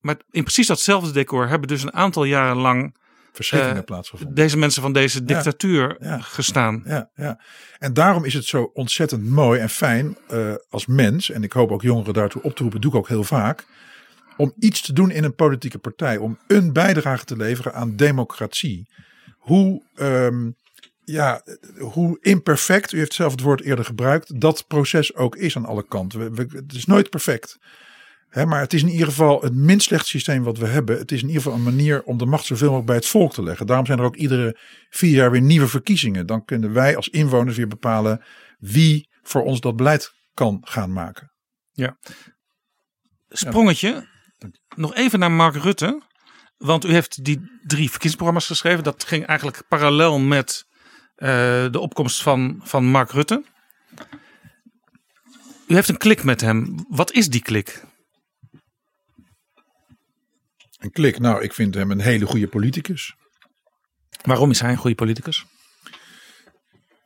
Maar in precies datzelfde decor hebben dus een aantal jaren lang Verschrikkingen plaatsgevonden. deze mensen van deze dictatuur ja. gestaan. Ja, ja. En daarom is het zo ontzettend mooi en fijn eh, als mens, en ik hoop ook jongeren daartoe op te roepen, doe ik ook heel vaak, om iets te doen in een politieke partij, om een bijdrage te leveren aan democratie. Hoe, ehm, ja, hoe imperfect, u heeft zelf het woord eerder gebruikt, dat proces ook is aan alle kanten. We, we- het is nooit perfect. Hè, maar het is in ieder geval het minst slecht systeem wat we hebben. Het is in ieder geval een manier om de macht zoveel mogelijk bij het volk te leggen. Daarom zijn er ook iedere vier jaar weer nieuwe verkiezingen. Dan kunnen wij als inwoners weer bepalen wie voor ons dat beleid kan gaan maken. Sprongetje, nog even naar Mark Rutte. Want u heeft die drie verkiezingsprogramma's geschreven. Dat ging eigenlijk parallel met eh, de opkomst van, van Mark Rutte. U heeft een klik met hem. Wat is die klik? En klik, nou, ik vind hem een hele goede politicus. Waarom is hij een goede politicus?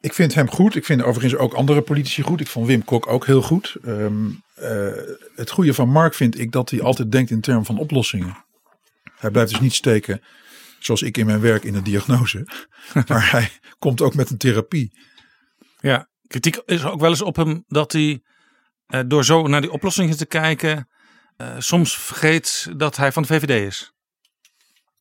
Ik vind hem goed. Ik vind overigens ook andere politici goed. Ik vond Wim Kok ook heel goed. Ehm, eh, het goede van Mark vind ik dat hij altijd denkt in termen van oplossingen. Hij blijft dus niet steken, zoals ik in mijn werk, in de diagnose. maar hij komt ook met een therapie. Ja, kritiek is ook wel eens op hem dat hij eh, door zo naar die oplossingen te kijken, eh, soms vergeet dat hij van de VVD is.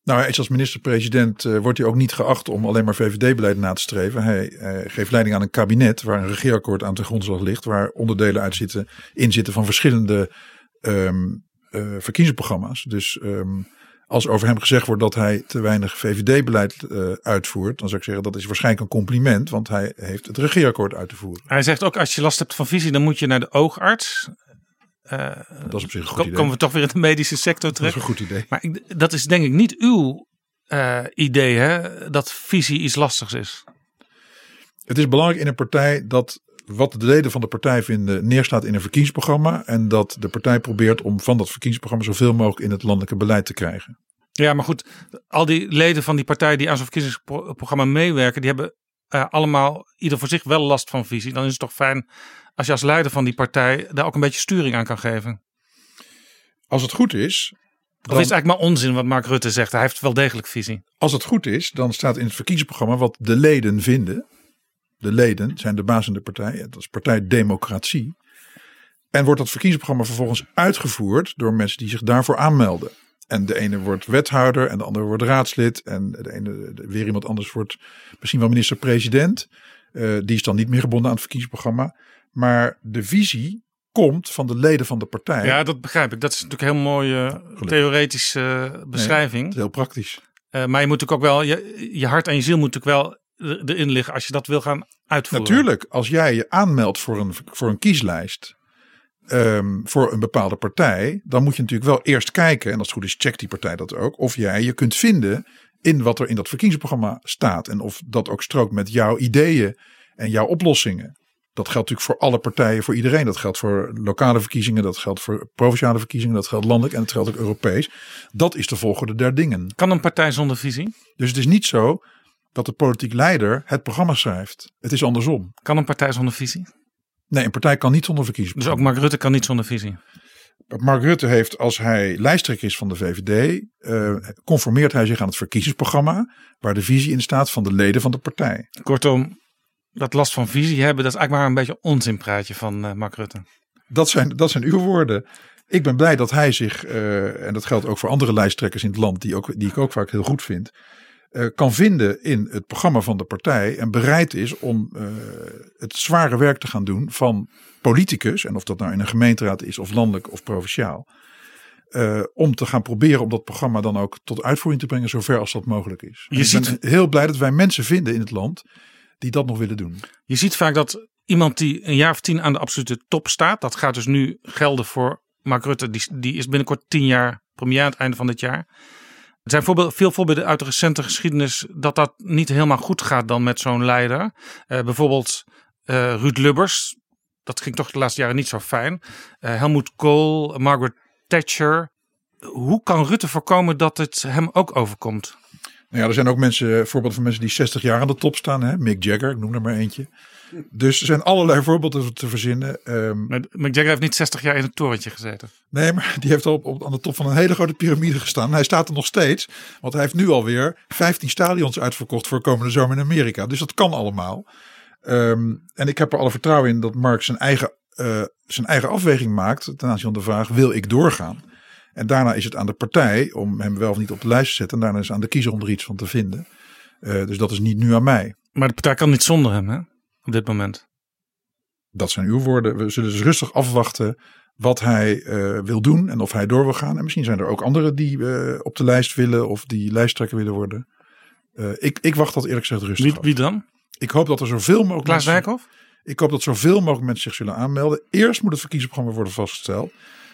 Nou, hij is als minister-president eh, wordt hij ook niet geacht om alleen maar VVD-beleid na te streven. Hij geeft leiding aan een kabinet waar een regeerakkoord aan ten grondslag ligt, waar onderdelen uit zitten, in zitten van verschillende eh, verkiezingsprogramma's. Dus ehm, als over hem gezegd wordt dat hij te weinig VVD-beleid eh, uitvoert, dan zou ik zeggen dat is waarschijnlijk een compliment, want hij heeft het regeerakkoord uit te voeren. Hij zegt ook als je last hebt van visie, dan moet je naar de oogarts. Eh, Dat is op zich een goed ko- idee. komen we toch weer in de medische sector Dat is een goed idee. Maar ik, dat is denk ik niet uw eh, idee, hè? Dat visie iets lastigs is. Het is belangrijk in een partij dat wat de leden van de partij vinden neerstaat in een verkiezingsprogramma. En dat de partij probeert om van dat verkiezingsprogramma zoveel mogelijk in het landelijke beleid te krijgen. Ja, maar goed, al die leden van die partij die aan zo'n verkiezingsprogramma meewerken, die hebben eh, allemaal ieder voor zich wel last van visie. Dan is het toch fijn als je als leider van die partij daar ook een beetje sturing aan kan geven. Als het goed is, Of is het eigenlijk maar onzin wat Mark Rutte zegt? Hij heeft wel degelijk visie. Als het goed is, dan staat in het verkiezingsprogramma wat de leden vinden. De leden zijn de baas in de partij. Dat is Partij Democratie. En wordt dat verkiezingsprogramma vervolgens uitgevoerd door mensen die zich daarvoor aanmelden. En de ene wordt wethouder en de andere wordt raadslid. En de ene weer iemand anders wordt misschien wel minister-president. Uh, die is dan niet meer gebonden aan het verkiezingsprogramma. Maar de visie komt van de leden van de partij. Ja, dat begrijp ik. Dat is natuurlijk een heel mooie theoretische beschrijving. Nee, heel praktisch. Uh, maar je moet natuurlijk ook wel, je, je hart en je ziel moet natuurlijk wel erin liggen als je dat wil gaan uitvoeren. Natuurlijk, als jij je aanmeldt voor een, voor een kieslijst um, voor een bepaalde partij, dan moet je natuurlijk wel eerst kijken, en als het goed is, checkt die partij dat ook, of jij je kunt vinden in wat er in dat verkiezingsprogramma staat. En of dat ook strookt met jouw ideeën en jouw oplossingen. Dat geldt natuurlijk voor alle partijen, voor iedereen. Dat geldt voor lokale verkiezingen, dat geldt voor provinciale verkiezingen, dat geldt landelijk en dat geldt ook Europees. Dat is de volgorde der dingen. Kan een partij zonder visie? Dus het is niet zo dat de politiek leider het programma schrijft. Het is andersom. Kan een partij zonder visie? Nee, een partij kan niet zonder verkiezingen. Dus ook Mark Rutte kan niet zonder visie? Mark Rutte heeft, als hij lijsttrekker is van de VVD, uh, conformeert hij zich aan het verkiezingsprogramma, waar de visie in staat van de leden van de partij. Kortom, dat last van visie hebben, dat is eigenlijk maar een beetje onzinpraatje van uh, Mark Rutte. Dat zijn, dat zijn uw woorden. Ik ben blij dat hij zich, uh, en dat geldt ook voor andere lijsttrekkers in het land, die, ook, die ik ook vaak heel goed vind, kan vinden in het programma van de partij en bereid is om uh, het zware werk te gaan doen van politicus, en of dat nou in een gemeenteraad is of landelijk of provinciaal, uh, om te gaan proberen om dat programma dan ook tot uitvoering te brengen zover als dat mogelijk is. Je ziet, ben heel blij dat wij mensen vinden in het land die dat nog willen doen. Je ziet vaak dat iemand die een jaar of tien aan de absolute top staat, dat gaat dus nu gelden voor Mark Rutte, die, die is binnenkort tien jaar premier aan het einde van dit jaar. Er zijn voorbeeld, veel voorbeelden uit de recente geschiedenis dat dat niet helemaal goed gaat dan met zo'n leider. Uh, bijvoorbeeld uh, Ruud Lubbers, dat ging toch de laatste jaren niet zo fijn. Uh, Helmut Kohl, Margaret Thatcher. Hoe kan Rutte voorkomen dat het hem ook overkomt? Nou ja, er zijn ook mensen, voorbeelden van mensen die 60 jaar aan de top staan. Hè? Mick Jagger, ik noem er maar eentje. Dus er zijn allerlei voorbeelden te verzinnen. Um, maar Mick Jagger heeft niet 60 jaar in het torentje gezeten. Nee, maar die heeft al op, op, aan de top van een hele grote piramide gestaan. Hij staat er nog steeds. Want hij heeft nu alweer 15 stadions uitverkocht voor komende zomer in Amerika. Dus dat kan allemaal. Um, en ik heb er alle vertrouwen in dat Mark zijn eigen, uh, zijn eigen afweging maakt ten aanzien van de vraag: wil ik doorgaan? En daarna is het aan de partij om hem wel of niet op de lijst te zetten. En daarna is het aan de kiezer om er iets van te vinden. Uh, dus dat is niet nu aan mij. Maar de partij kan niet zonder hem, hè? Op dit moment. Dat zijn uw woorden. We zullen dus rustig afwachten wat hij uh, wil doen en of hij door wil gaan. En misschien zijn er ook anderen die uh, op de lijst willen of die lijsttrekker willen worden. Uh, ik, ik wacht dat eerlijk gezegd rustig wie, wie dan? Ik hoop dat er zoveel mogelijk Klaas Wijkhoff? Ik hoop dat zoveel mogelijk mensen zich zullen aanmelden. Eerst moet het verkiezingsprogramma worden vastgesteld.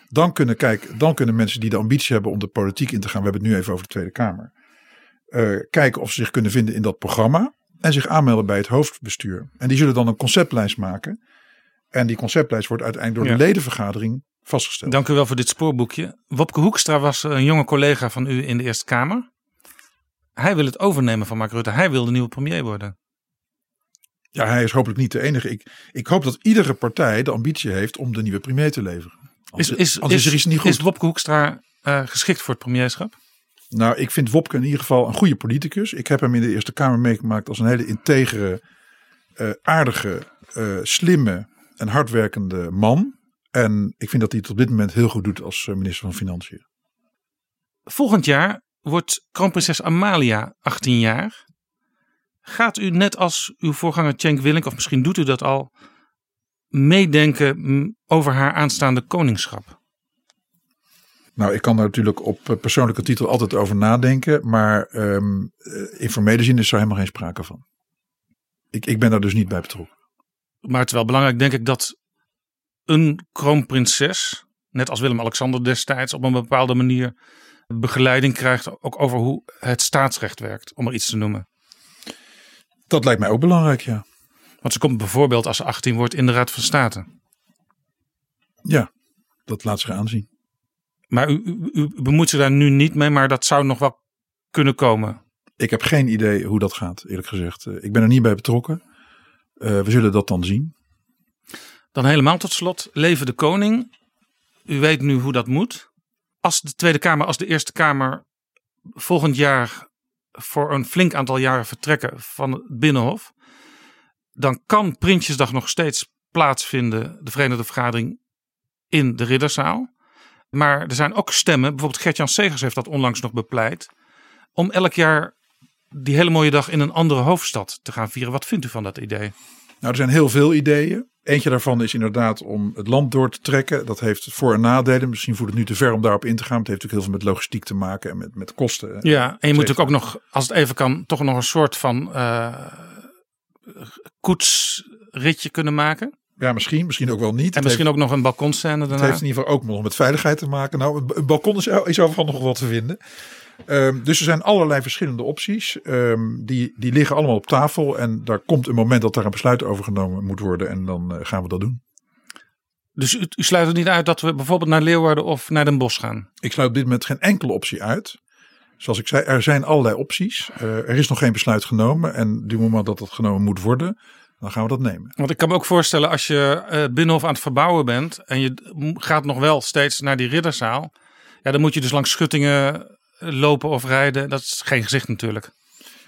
Dan kunnen, kijk, dan kunnen mensen die de ambitie hebben om de politiek in te gaan. We hebben het nu even over de Tweede Kamer. kijken of ze zich kunnen vinden in dat programma. En zich aanmelden bij het hoofdbestuur. En die zullen dan een conceptlijst maken. En die conceptlijst wordt uiteindelijk door de ja. ledenvergadering vastgesteld. Dank u wel voor dit spoorboekje. Wopke Hoekstra was een jonge collega van u in de Eerste Kamer. Hij wil het overnemen van Mark Rutte. Hij wil de nieuwe premier worden. Ja, hij is hopelijk niet de enige. Ik, ik hoop dat iedere partij de ambitie heeft om de nieuwe premier te leveren. Anders, is, is, anders is, er iets niet goed. Is Wopke Hoekstra uh, geschikt voor het premierschap? Nou, ik vind Wopke in ieder geval een goede politicus. Ik heb hem in de Eerste Kamer meegemaakt als een hele integere, uh, aardige, uh, slimme en hardwerkende man. En ik vind dat hij het op dit moment heel goed doet als minister van Financiën. Volgend jaar wordt kroonprinses Amalia 18 jaar. Gaat u net als uw voorganger Cenk Willink, of misschien doet u dat al, meedenken over haar aanstaande koningschap? Nou, ik kan daar natuurlijk op persoonlijke titel altijd over nadenken. Maar um, in formele zin is er helemaal geen sprake van. Ik, ik ben daar dus niet bij betrokken. Maar het is wel belangrijk, denk ik, dat een kroonprinses, net als Willem-Alexander destijds, op een bepaalde manier begeleiding krijgt. Ook over hoe het staatsrecht werkt, om er iets te noemen. Dat lijkt mij ook belangrijk, ja. Want ze komt bijvoorbeeld als ze 18 wordt in de Raad van State. Ja, dat laat zich aanzien. Maar u, u, u bemoeit zich daar nu niet mee, maar dat zou nog wel kunnen komen. Ik heb geen idee hoe dat gaat, eerlijk gezegd. Ik ben er niet bij betrokken. Uh, we zullen dat dan zien. Dan helemaal tot slot, leven de koning. U weet nu hoe dat moet. als de Tweede Kamer, als de Eerste Kamer volgend jaar voor een flink aantal jaren vertrekken van het Binnenhof, dan kan Prinsjesdag nog steeds plaatsvinden, de Verenigde Vergadering, in de Ridderzaal. Maar er zijn ook stemmen, bijvoorbeeld Gertjan Segers heeft dat onlangs nog bepleit, om elk jaar die hele mooie dag in een andere hoofdstad te gaan vieren. Wat vindt u van dat idee? Nou, er zijn heel veel ideeën. Eentje daarvan is inderdaad om het land door te trekken. Dat heeft voor- en nadelen. Misschien voert het nu te ver om daarop in te gaan. Het heeft natuurlijk heel veel met logistiek te maken en met, met kosten. Ja, en je moet natuurlijk ook nog, als het even kan, toch nog een soort van uh, koetsritje kunnen maken. Ja, misschien, misschien ook wel niet. En misschien ook nog een balkonscène daarna. Het heeft in ieder geval ook nog met veiligheid te maken. Nou, een balkon is, is overal nog wat te vinden. Um, dus er zijn allerlei verschillende opties. Um, die, die liggen allemaal op tafel. En daar komt een moment dat daar een besluit over genomen moet worden. En dan uh, gaan we dat doen. Dus u, u, sluit er niet uit dat we bijvoorbeeld naar Leeuwarden of naar Den Bosch gaan? Ik sluit op dit moment geen enkele optie uit. Zoals ik zei, er zijn allerlei opties. Uh, er is nog geen besluit genomen. En op het moment dat dat genomen moet worden, dan gaan we dat nemen. Want ik kan me ook voorstellen als je uh, Binnenhof aan het verbouwen bent. En je gaat nog wel steeds naar die ridderzaal. Ja, dan moet je dus langs schuttingen lopen of rijden. Dat is geen gezicht natuurlijk.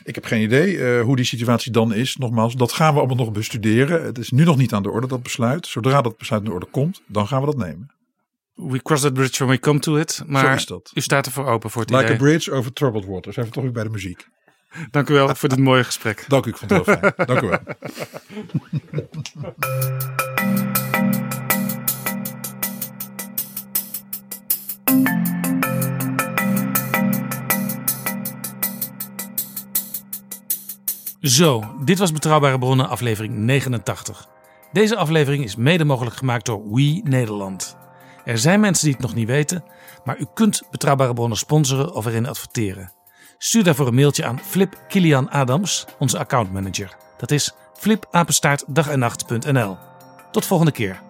Ik heb geen idee uh, hoe die situatie dan is. Nogmaals, dat gaan we allemaal nog bestuderen. Het is nu nog niet aan de orde, dat besluit. Zodra dat besluit aan de orde komt, dan gaan we dat nemen. We cross that bridge when we come to it. Maar Zo is dat. u staat ervoor open voor het like idee. a bridge over troubled water. Zijn we toch weer bij de muziek. Dank u wel voor dit mooie gesprek. Dank u, ik vond het heel fijn. Dank u wel. Zo, dit was Betrouwbare Bronnen, aflevering 89. Deze aflevering is mede mogelijk gemaakt door We Nederland. Er zijn mensen die het nog niet weten, maar u kunt Betrouwbare Bronnen sponsoren of erin adverteren. Stuur daarvoor een mailtje aan Flip Kilian Adams, onze accountmanager. Dat is flipapenstaartdagennacht.nl. Tot volgende keer.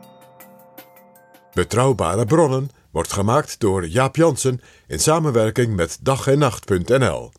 Betrouwbare Bronnen wordt gemaakt door Jaap Jansen in samenwerking met dag en nacht.nl.